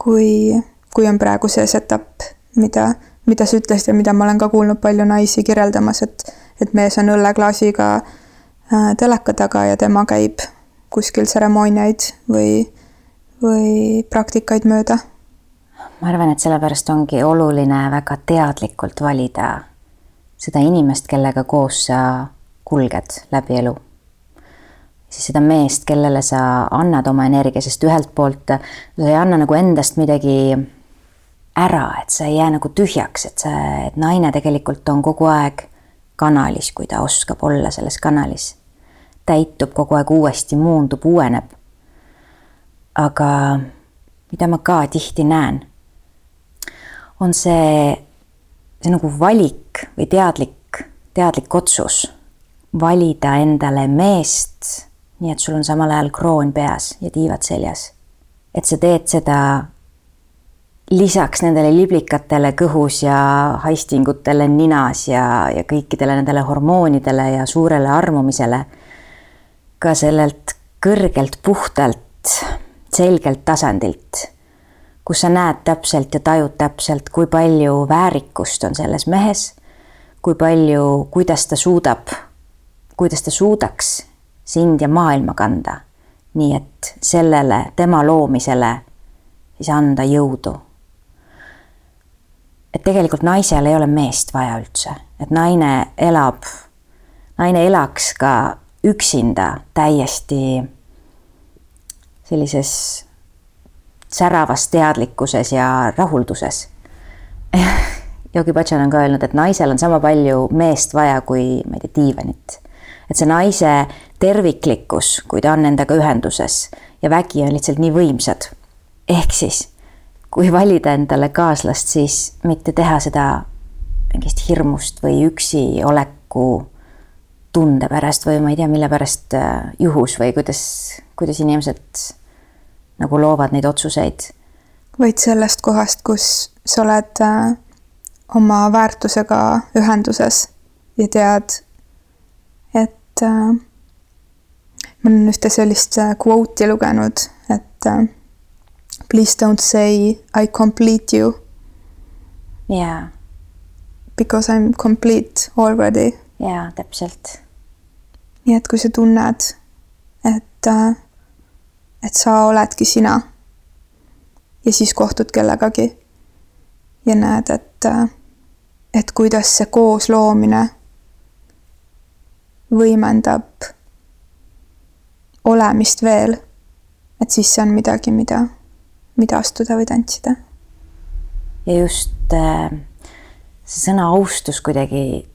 kui, kui on praegu see setup, mida mida sa ütlesid ja mida ma olen ka kuulnud palju naisi kirjeldamas, et, et mees on õlleklaasiga äh, teleka taga ja tema käib kuskil tseremooniaid või, või praktikaid mööda. ma arvan, et sellepärast ongi oluline väga teadlikult valida seda inimest, kellega koos sa kulged läbi elu. Siis seda meest, kellele sa annad oma energia, sest ühelt poolt sa ei anna nagu endast midagi ära, et sa ei jää nagu tühjaks, et sa, et naine tegelikult on kogu aeg kanalis, kui ta oskab olla selles kanalis. täitub kogu aeg uuesti, muundub, uueneb. aga mida ma ka tihti näen, on see, see nagu valik või teadlik, teadlik otsus valida endale meest, nii et sul on samal ajal kroon peas ja tiivad seljas. et sa teed seda lisaks nendele liblikatele kõhus ja haistingutele ninas ja, ja kõikidele nendele hormoonidele ja suurele armumisele, ka sellelt kõrgelt puhtalt, selgelt tasandilt, kus sa näed täpselt ja tajud täpselt, kui palju väärikust on selles mehes, kui palju, kuidas ta suudab, kuidas ta suudaks sind ja maailma kanda. nii et sellele, tema loomisele siis anda jõudu et tegelikult naisel ei ole meest vaja üldse, et naine elab, naine elaks ka üksinda täiesti sellises säravas teadlikkuses ja rahulduses Yogi Bhajan on ka öelnud, et naisel on sama palju meest vaja kui, ma ei tea, diivanit. Et see naise terviklikkus, kui ta on endaga ühenduses ja vägi on lihtsalt nii võimsad. ehk siis kui valida endale kaaslast, siis mitte teha seda mingist hirmust või üksi oleku tunde pärast või ma ei tea, mille pärast äh, juhus või kuidas, kuidas inimesed nagu loovad neid otsuseid. vaid sellest kohast, kus sa oled äh, oma väärtusega ühenduses ja tead, et äh, ma olen ühte sellist kvooti lugenud, et Please don't say I complete you. jaa. Because I m complete already. jaa, täpselt. nii et kui sa tunned, et, äh, et sa oledki sina ja siis kohtud kellegagi ja näed, et, äh, et kuidas see koosloomine võimendab olemist veel, et siis see on midagi, mida mida astuda või tantsida. ja just äh, see sõna austus kuidagi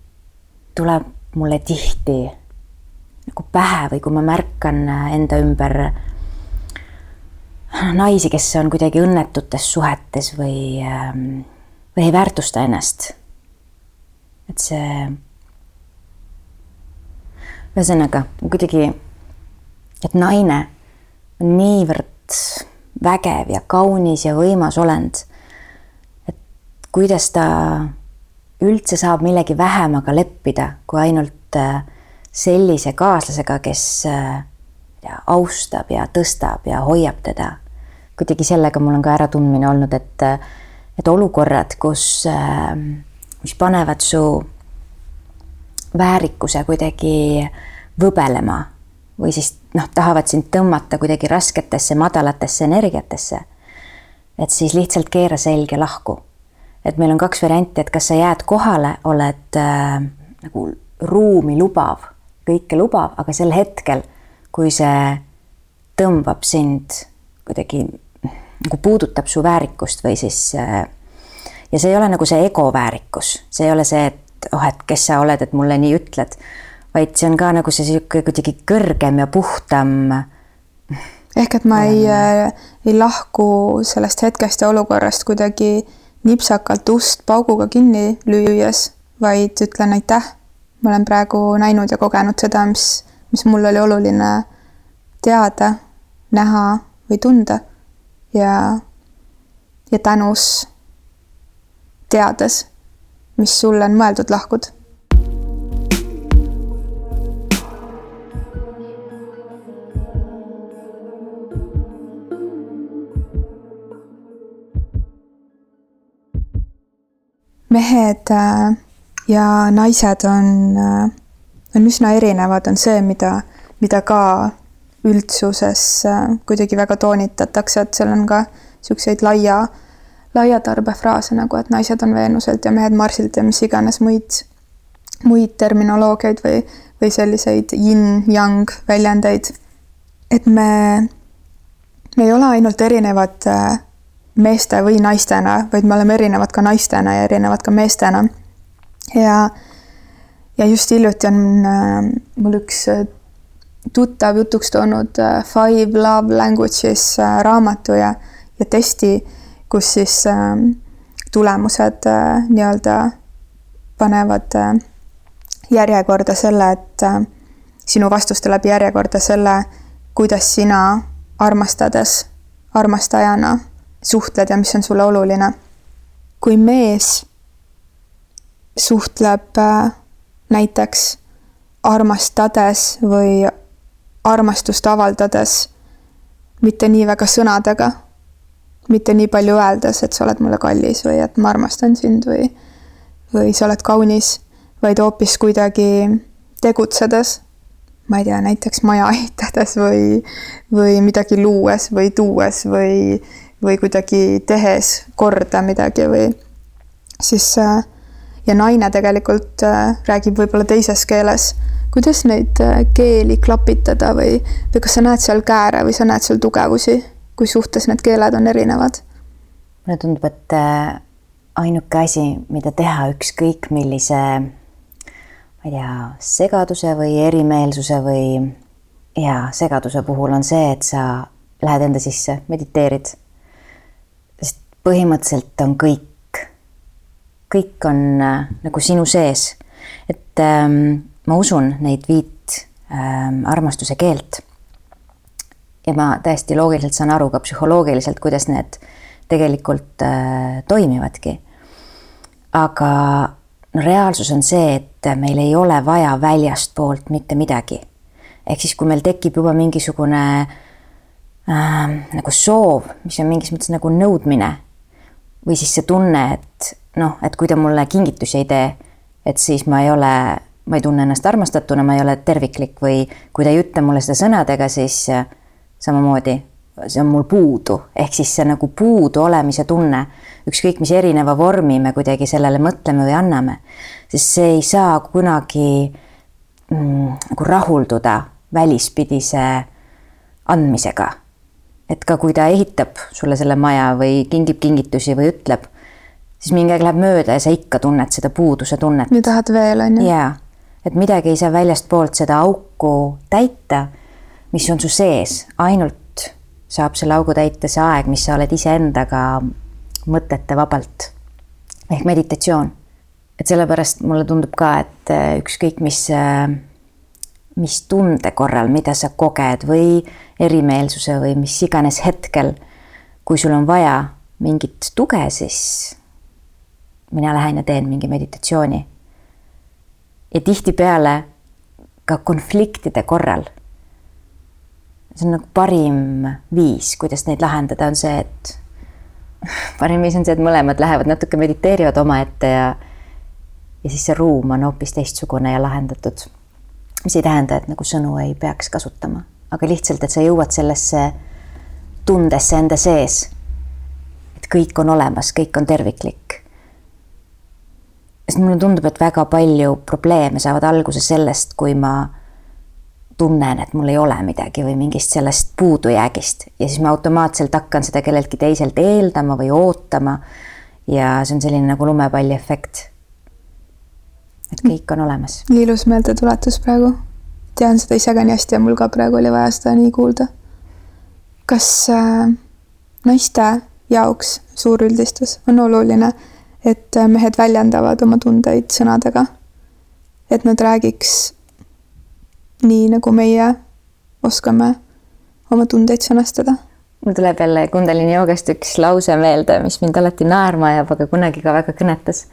tuleb mulle tihti nagu pähe või kui ma märkan äh, enda ümber naisi, kes on kuidagi õnnetutes suhetes või, ähm, või ei väärtusta ennast. et see, ühesõnaga kuidagi, et naine on niivõrd vägev ja kaunis ja võimas olend. et kuidas ta üldse saab millegi vähemaga leppida, kui ainult äh, sellise kaaslasega, kes äh, ja, austab ja tõstab ja hoiab teda. kuidagi sellega mul on ka äratundmine olnud, et, äh, et olukorrad, kus, mis panevad su väärikuse kuidagi võbelema või siis noh, tahavad sind tõmmata kuidagi rasketesse, madalatesse energiatesse. et siis lihtsalt keera selg ja lahku. et meil on kaks varianti, et kas sa jääd kohale, oled äh, nagu ruumi lubav, kõike lubav, aga sel hetkel, kui see tõmbab sind kuidagi nagu puudutab su väärikust või siis äh, ja see ei ole nagu see ego väärikus, see ei ole see, et oh, et kes sa oled, et mulle nii ütled vaid see on ka nagu see sihuke kuidagi kõrgem ja puhtam. ehk et ma ei, äh, ei lahku sellest hetkest ja olukorrast kuidagi nipsakalt ust pauguga kinni lüües, vaid ütlen aitäh. ma olen praegu näinud ja kogenud seda, mis, mis mul oli oluline teada, näha või tunda ja, ja tänus teades, mis sulle on mõeldud lahkud? Mehed äh, ja naised on, äh, on üsna erinevad, on see, mida, mida ka üldsuses äh, kuidagi väga toonitatakse, et seal on ka niisuguseid laia, laia tarbefraase nagu, et naised on Veenuselt ja mehed Marsilt ja mis iganes muid, muid terminoloogiaid või, või selliseid yin-yang väljendeid. et me, me ei ole ainult erinevad äh, meeste või naistena, vaid me oleme erinevad ka naistena ja erinevad ka meestena. ja, ja just hiljuti on äh, mul üks äh, tuttav jutuks toonud Five Love Languages raamatu ja, ja testi, kus siis äh, tulemused äh, nii-öelda panevad äh, järjekorda selle, et äh, sinu vastuste läbi järjekorda selle, kuidas sina armastades, armastajana suhtled ja mis on sulle oluline. kui mees suhtleb näiteks armastades või armastust avaldades mitte nii väga sõnadega, mitte nii palju öeldes, et sa oled mulle kallis või et ma armastan sind või, või sa oled kaunis, vaid hoopis kuidagi tegutsedes, ma ei tea, näiteks maja ehitades või, või midagi luues või tuues või, või kuidagi tehes korda midagi või siis ja naine tegelikult räägib võib-olla teises keeles kuidas neid keeli klapitada või, või kas sa näed seal kääre või sa näed seal tugevusi, kui suhtes need keeled on erinevad? mulle tundub, et äh, ainuke asi, mida teha ükskõik millise, ma ei tea, segaduse või erimeelsuse või ja segaduse puhul on see, et sa lähed enda sisse, mediteerid. sest põhimõtteliselt on kõik, kõik on äh, nagu sinu sees, et ähm, ma usun neid viit äh, armastuse keelt. Ja ma täiesti loogiliselt saan aru ka psühholoogiliselt, kuidas need tegelikult äh, toimivadki. aga no reaalsus on see, et meil ei ole vaja väljastpoolt mitte midagi. ehk siis, kui meil tekib juba mingisugune äh, nagu soov, mis on mingis mõttes nagu nõudmine või siis see tunne, et noh, et kui ta mulle kingitusi ei tee, et siis ma ei ole ma ei tunne ennast armastatuna, ma ei ole terviklik või kui ta ei ütle mulle seda sõnadega, siis äh, samamoodi see on mul puudu, ehk siis see nagu puudu olemise tunne, ükskõik mis erineva vormi me kuidagi sellele mõtleme või anname, siis see ei saa kunagi mm, nagu rahulduda välispidise andmisega. et ka kui ta ehitab sulle selle maja või kingib kingitusi või ütleb, siis mingi aeg läheb mööda ja sa ikka tunned seda puuduse tunnet. ja tahad veel, on ju. jaa et midagi ei saa väljastpoolt seda auku täita, mis on su sees, ainult saab selle augu täita see aeg, mis sa oled iseendaga mõtete vabalt. ehk meditatsioon. et sellepärast mulle tundub ka, et äh, ükskõik mis, äh, mis tunde korral, mida sa koged või erimeelsuse või mis iganes hetkel, kui sul on vaja mingit tuge, siis mina lähen ja teen mingi meditatsiooni ja tihtipeale ka konfliktide korral. See on nagu parim viis, kuidas neid lahendada, on see, et parim viis on see, et mõlemad lähevad natuke mediteerivad omaette ja ja siis see ruum on hoopis teistsugune ja lahendatud. mis ei tähenda, et nagu sõnu ei peaks kasutama, aga lihtsalt, et sa jõuad sellesse tundesse enda sees. et kõik on olemas, kõik on terviklik sest mulle tundub, et väga palju probleeme saavad alguse sellest, kui ma tunnen, et mul ei ole midagi või mingist sellest puudujäägist ja siis ma automaatselt hakkan seda kelleltki teiselt eeldama või ootama. ja see on selline nagu lumepalli efekt. et kõik on olemas. nii ilus meeldetuletus praegu. tean seda ise ka nii hästi ja mul ka praegu oli vaja seda nii kuulda. kas äh, naiste jaoks suur üldistus on oluline et äh, mehed väljendavad oma tundeid sõnadega. et nad räägiks nii, nagu meie oskame oma tundeid sõnastada. mul tuleb jälle Kundalini joogast üks lause meelde, mis mind alati naerma ajab, aga kunagi ka väga kõnetas.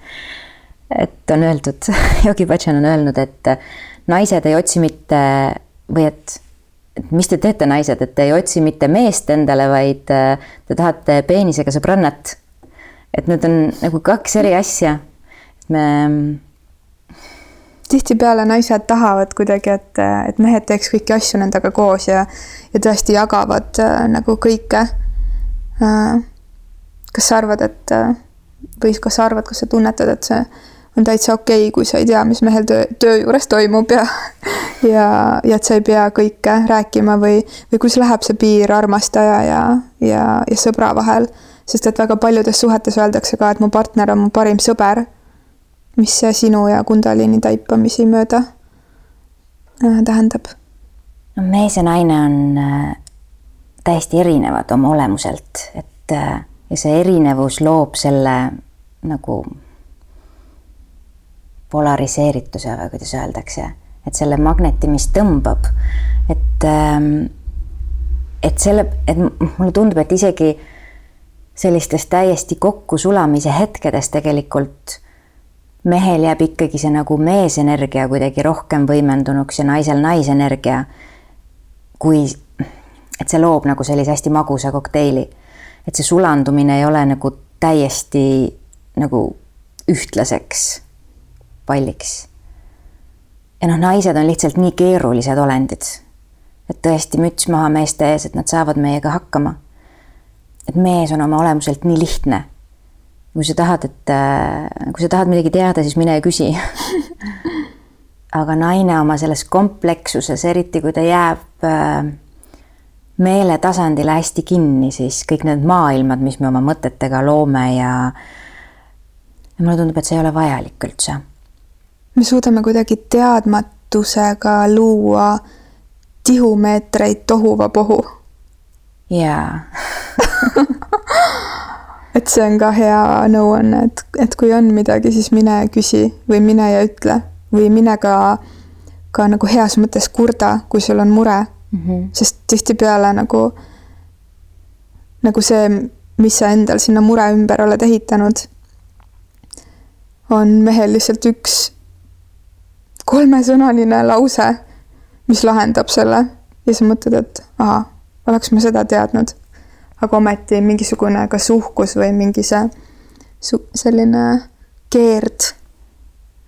et on öeldud, Yogi Bhajan on öelnud, et naised ei otsi mitte või et et mis te teete, naised, et te ei otsi mitte meest endale, vaid äh, te tahate peenisega sõbrannat et need on nagu kaks eri asja. me. Tihtipeale naised tahavad kuidagi, et, et mehed teeks kõiki asju nendega koos ja, ja tõesti jagavad äh, nagu kõike äh,. kas sa arvad, et äh, või kas sa arvad, kas sa tunnetad, et see on täitsa okei okay,, kui sa ei tea, mis mehel töö, töö juures toimub ja ja, ja et sa ei pea kõike rääkima või, või kus läheb see piir armastaja ja, ja, ja sõbra vahel. sest et väga paljudes suhetes öeldakse ka, et mu partner on mu parim sõber. Mis sinu ja Kundalini taipamisi mööda äh, tähendab? no mees ja naine on äh, täiesti erinevad oma olemuselt, et äh, ja see erinevus loob selle nagu polariseerituse või kuidas öeldakse, et selle magneti, mis tõmbab, et, ähm, et selle, et mulle tundub, et isegi sellistes täiesti kokkusulamise hetkedes tegelikult mehel jääb ikkagi see nagu meesenergia kuidagi rohkem võimendunuks ja naisel naisenergia. kui, et see loob nagu sellise hästi magusa kokteili. et see sulandumine ei ole nagu täiesti nagu ühtlaseks palliks. ja noh, naised on lihtsalt nii keerulised olendid. et tõesti müts maha meeste ees, et nad saavad meiega hakkama. et mees on oma olemuselt nii lihtne. Kui sa tahad, et, äh, kui sa tahad midagi teada, siis mine ja küsi. Aga naine oma selles komplekssuses, eriti kui ta jääb äh, meeletasandile hästi kinni, siis kõik need maailmad, mis me oma mõtetega loome ja ja mulle tundub, et see ei ole vajalik üldse. Me suudame kuidagi teadmatusega luua tihumeetreid tohuvapohu. jaa et see on ka hea nõuanne, et, et kui on midagi, siis mine küsi või mine ja ütle või mine ka, ka nagu heas mõttes kurda, kui sul on mure mm. -hmm. sest tihtipeale nagu, nagu see, mis sa endal sinna mure ümber oled ehitanud, on mehel lihtsalt üks kolmesõnaline lause, mis lahendab selle ja sa mõtled, et ahah, oleks ma seda teadnud. Aga ometi mingisugune kas uhkus või mingi see selline keerd,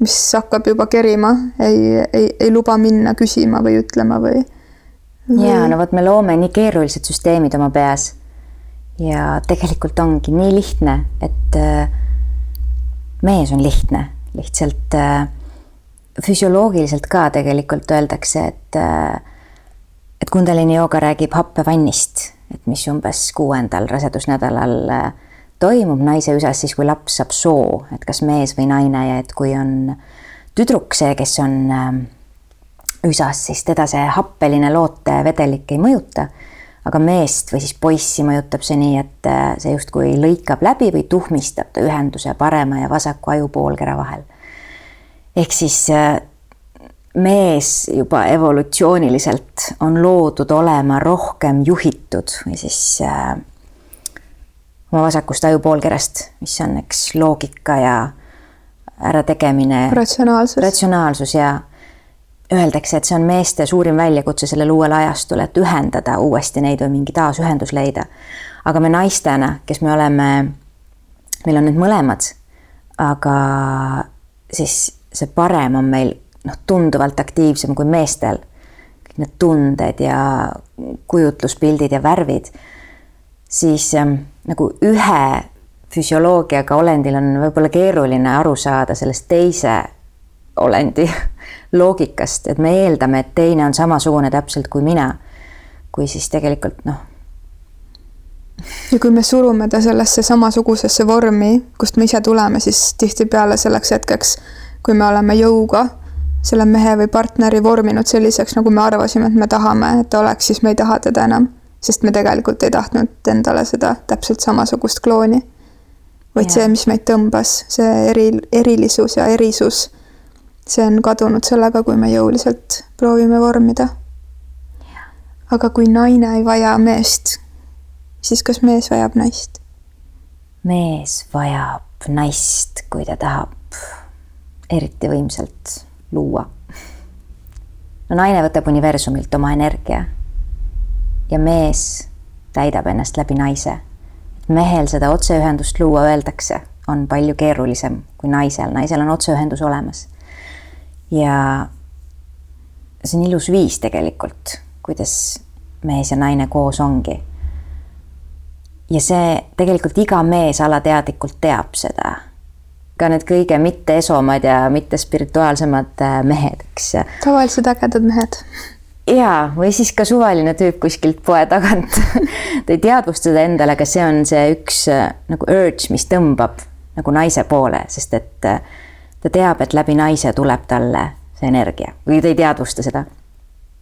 mis hakkab juba kerima, ei, ei, ei luba minna küsima või ütlema või, või.... ja no vot, me loome nii keerulised süsteemid oma peas. Ja tegelikult ongi nii lihtne, et äh, mees on lihtne, lihtsalt äh, füsioloogiliselt ka tegelikult öeldakse, et äh, et Kundalini jooga räägib happevannist, et mis umbes kuuendal rasedusnädalal äh, toimub naise üsas siis, kui laps saab soo, et kas mees või naine ja et kui on tüdruk see, kes on äh, üsas, siis teda see happeline lootevedelik ei mõjuta. aga meest või siis poissi mõjutab see nii, et see justkui lõikab läbi või tuhmistab ta ühenduse parema ja vasaku ajupoolkera vahel ehk siis äh, mees juba evolutsiooniliselt on loodud olema rohkem juhitud või siis äh, oma vasakust ajupoolkerast, mis on, eks, loogika ja ärategemine. ratsionaalsus. ratsionaalsus ja öeldakse, et see on meeste suurim väljakutse sellel uuel ajastul, et ühendada uuesti neid või mingi taasühendus leida. aga me naistena, kes me oleme, meil on need mõlemad, aga siis see parem on meil noh, tunduvalt aktiivsem kui meestel. kõik need tunded ja kujutluspildid ja värvid, siis ähm, nagu ühe füsioloogiaga olendil on võib-olla keeruline aru saada sellest teise olendi loogikast, et me eeldame, et teine on samasugune täpselt kui mina. kui siis tegelikult noh. ja kui me surume ta sellesse samasugusesse vormi, kust me ise tuleme, siis tihtipeale selleks hetkeks kui me oleme jõuga selle mehe või partneri vorminud selliseks, nagu me arvasime, et me tahame, et ta oleks, siis me ei taha teda enam. sest me tegelikult ei tahtnud endale seda täpselt samasugust klooni. vaid ja. see, mis meid tõmbas, see eri, erilisus ja erisus, see on kadunud sellega, kui me jõuliselt proovime vormida. aga kui naine ei vaja meest, siis kas mees vajab naist? mees vajab naist, kui ta tahab eriti võimsalt luua. no naine võtab universumilt oma energia ja mees täidab ennast läbi naise. mehel seda otseühendust luua, öeldakse, on palju keerulisem kui naisel, naisel on otseühendus olemas. ja see on ilus viis tegelikult, kuidas mees ja naine koos ongi. ja see tegelikult iga mees alateadlikult teab seda ka need kõige mitte esomad ja mitte spirituaalsemad äh, mehed, eks. tavalised ägedad mehed. jaa, või siis ka suvaline tüüp kuskilt poe tagant ta ei teadvusta seda endale, aga see on see üks äh, nagu urge, mis tõmbab nagu naise poole, sest et äh, ta teab, et läbi naise tuleb talle see energia või ta ei teadvusta seda.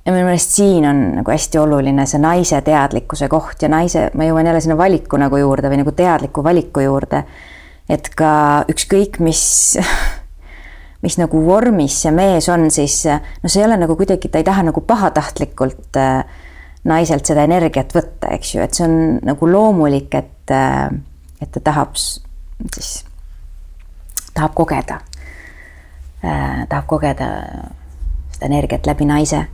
ja minu meelest siin on nagu hästi oluline see naise teadlikkuse koht ja naise, ma jõuan jälle sinna valiku nagu juurde või nagu teadliku valiku juurde et ka ükskõik, mis, mis nagu vormis see mees on, siis no see ei ole nagu kuidagi, ta ei taha nagu pahatahtlikult äh, naiselt seda energiat võtta, eks ju, et see on nagu loomulik, et, äh, et ta tahab siis, tahab kogeda äh,, tahab kogeda seda energiat läbi naise.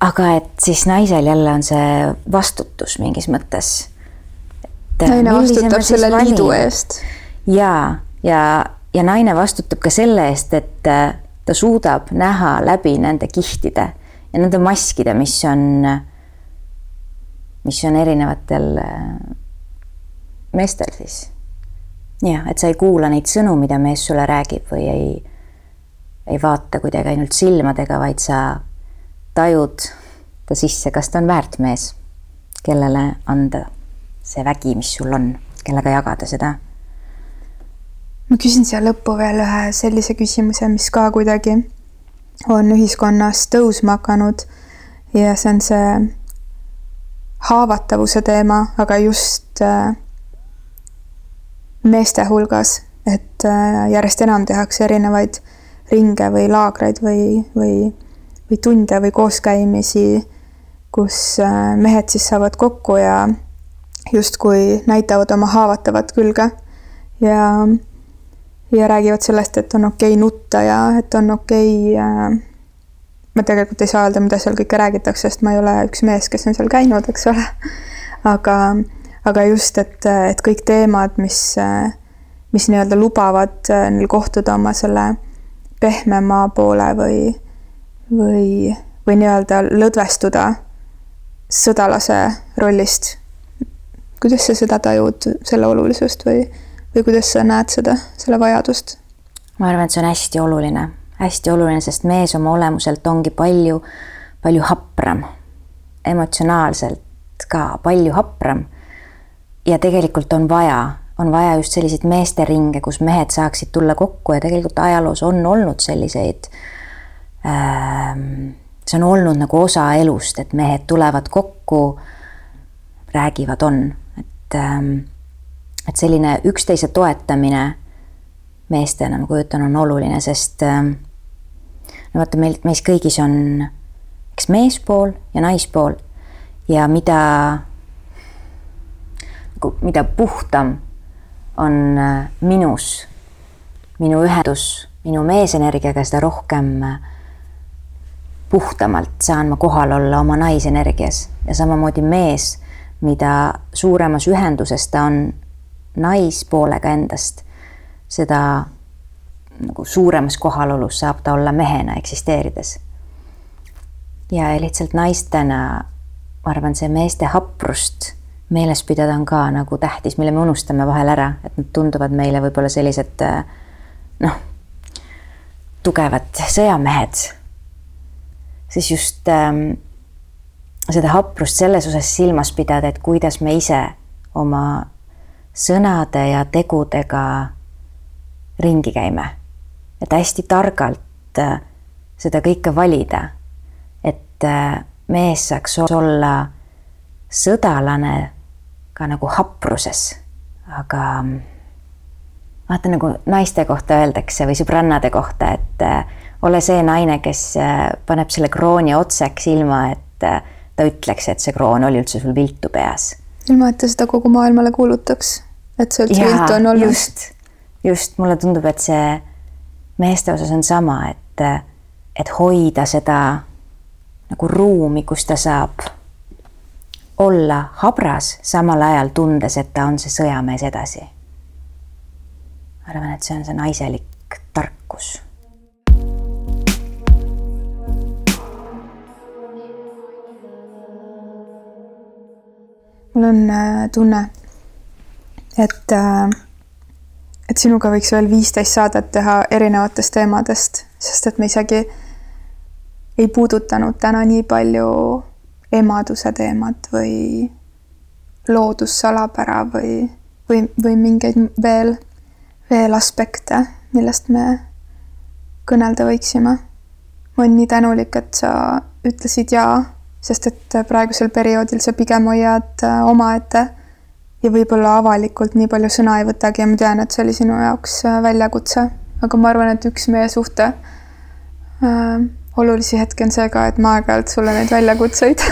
aga et siis naisel jälle on see vastutus mingis mõttes. naine vastutab selle liidu eest ja, ja, ja naine vastutab ka selle eest, et äh, ta suudab näha läbi nende kihtide ja nende maskide, mis on, mis on erinevatel äh, meestel siis. jah, et sa ei kuula neid sõnu, mida mees sulle räägib või ei, ei vaata kuidagi ainult silmadega, vaid sa tajud ta sisse, kas ta on väärt mees, kellele anda see vägi, mis sul on, kellega jagada seda ma küsin siia lõppu veel ühe sellise küsimuse, mis ka kuidagi on ühiskonnas tõusma hakanud. Ja see on see haavatavuse teema, aga just äh, meeste hulgas, et äh, järjest enam tehakse erinevaid ringe või laagreid või, või, või tunde või kooskäimisi, kus äh, mehed siis saavad kokku ja justkui näitavad oma haavatavat külge. Ja ja räägivad sellest, et on okei okay nutta ja et on okei okay, äh, ma tegelikult ei saa öelda, mida seal kõike räägitakse, sest ma ei ole üks mees, kes on seal käinud, eks ole. aga, aga just, et, et kõik teemad, mis, mis nii-öelda lubavad äh, neil kohtuda oma selle pehmema poole või, või, või nii-öelda lõdvestuda sõdalase rollist. kuidas sa seda tajud, selle olulisust või? Või kuidas sa näed seda, selle vajadust? ma arvan, et see on hästi oluline, hästi oluline, sest mees oma olemuselt ongi palju, palju hapram, emotsionaalselt ka palju hapram. ja tegelikult on vaja, on vaja just selliseid meesteringe, kus mehed saaksid tulla kokku ja tegelikult ajaloos on olnud selliseid ähm, see on olnud nagu osa elust, et mehed tulevad kokku, räägivad, on, et ähm, et selline üksteise toetamine meestena, ma kujutan, on oluline, sest ähm, no vaata, meil, meis kõigis on eks meespool ja naispool ja mida, nagu mida puhtam on äh, minus, minu ühendus minu meesenergiaga, seda rohkem äh, puhtamalt saan ma kohal olla oma naisenergias. Ja samamoodi mees, mida suuremas ühenduses ta on naispoolega endast, seda nagu suuremas kohalolus saab ta olla mehena eksisteerides. ja lihtsalt naistena, ma arvan, see meeste haprust meeles pidada on ka nagu tähtis, mille me unustame vahel ära, et nad tunduvad meile võib-olla sellised noh, tugevad sõjamehed. siis just ähm, seda haprust selles osas silmas pidada, et kuidas me ise oma sõnade ja tegudega ringi käime. et hästi targalt äh, seda kõike valida. et äh, mees saaks olla sõdalane ka nagu hapruses, aga mm, vaata nagu naiste kohta öeldakse või sõbrannade kohta, et äh, ole see naine, kes paneb selle krooni otseks, ilma et ta ütleks, et see kroon oli üldse sul viltu peas. ilma, et ta seda kogu maailmale kuulutaks et see üldse viltu on olnud. just, just mulle tundub, et see meeste osas on sama, et, et hoida seda nagu ruumi, kus ta saab olla habras, samal ajal tundes, et ta on see sõjamees edasi. arvan, et see on see naiselik tarkus mul on äh, tunne, et, äh, et sinuga võiks veel viisteist saadet teha erinevatest teemadest, sest et me isegi ei puudutanud täna nii palju emaduse teemat või loodussalapära või, või, või mingeid veel, veel aspekte, millest me kõnelda võiksime. ma olen nii tänulik, et sa ütlesid jaa, sest et praegusel perioodil sa pigem hoiad äh, omaette ja võib-olla avalikult nii palju sõna ei võtagi ja ma tean, et see oli sinu jaoks äh, väljakutse, aga ma arvan, et üks meie suhte äh, olulisi hetki on see ka, et ma aeg-ajalt sulle neid väljakutseid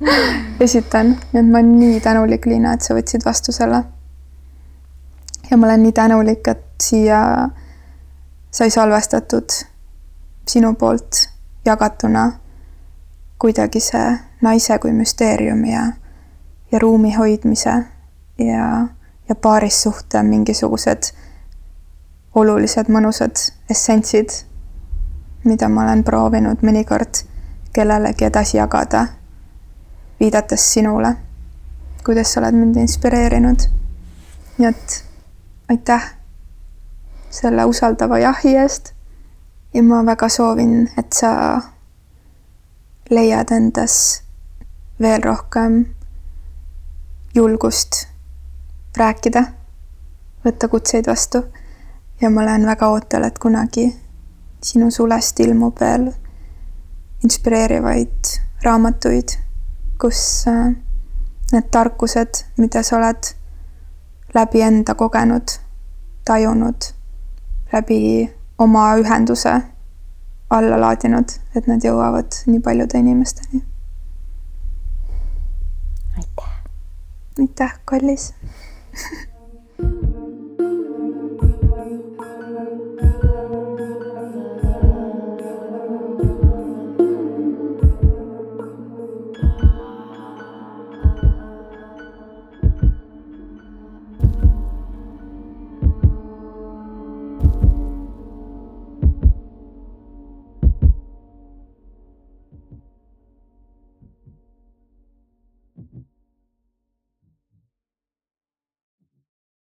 esitan, nii et ma olen nii tänulik, Liina, et sa võtsid vastu selle. ja ma olen nii tänulik, et siia sai salvestatud sinu poolt jagatuna kuidagi see naise kui müsteeriumi ja, ja ruumi hoidmise ja, ja paarissuhte mingisugused olulised mõnusad essentsid, mida ma olen proovinud mõnikord kellelegi edasi jagada, viidates sinule, kuidas sa oled mind inspireerinud. nii et aitäh selle usaldava jahi eest ja ma väga soovin, et sa leiad endas veel rohkem julgust rääkida, võtta kutseid vastu ja ma olen väga ootel, et kunagi sinu sulest ilmub veel inspireerivaid raamatuid, kus äh, need tarkused, mida sa oled läbi enda kogenud, tajunud, läbi oma ühenduse alla laadinud, et nad jõuavad nii paljude inimesteni. aitäh. aitäh, kallis 呵呵。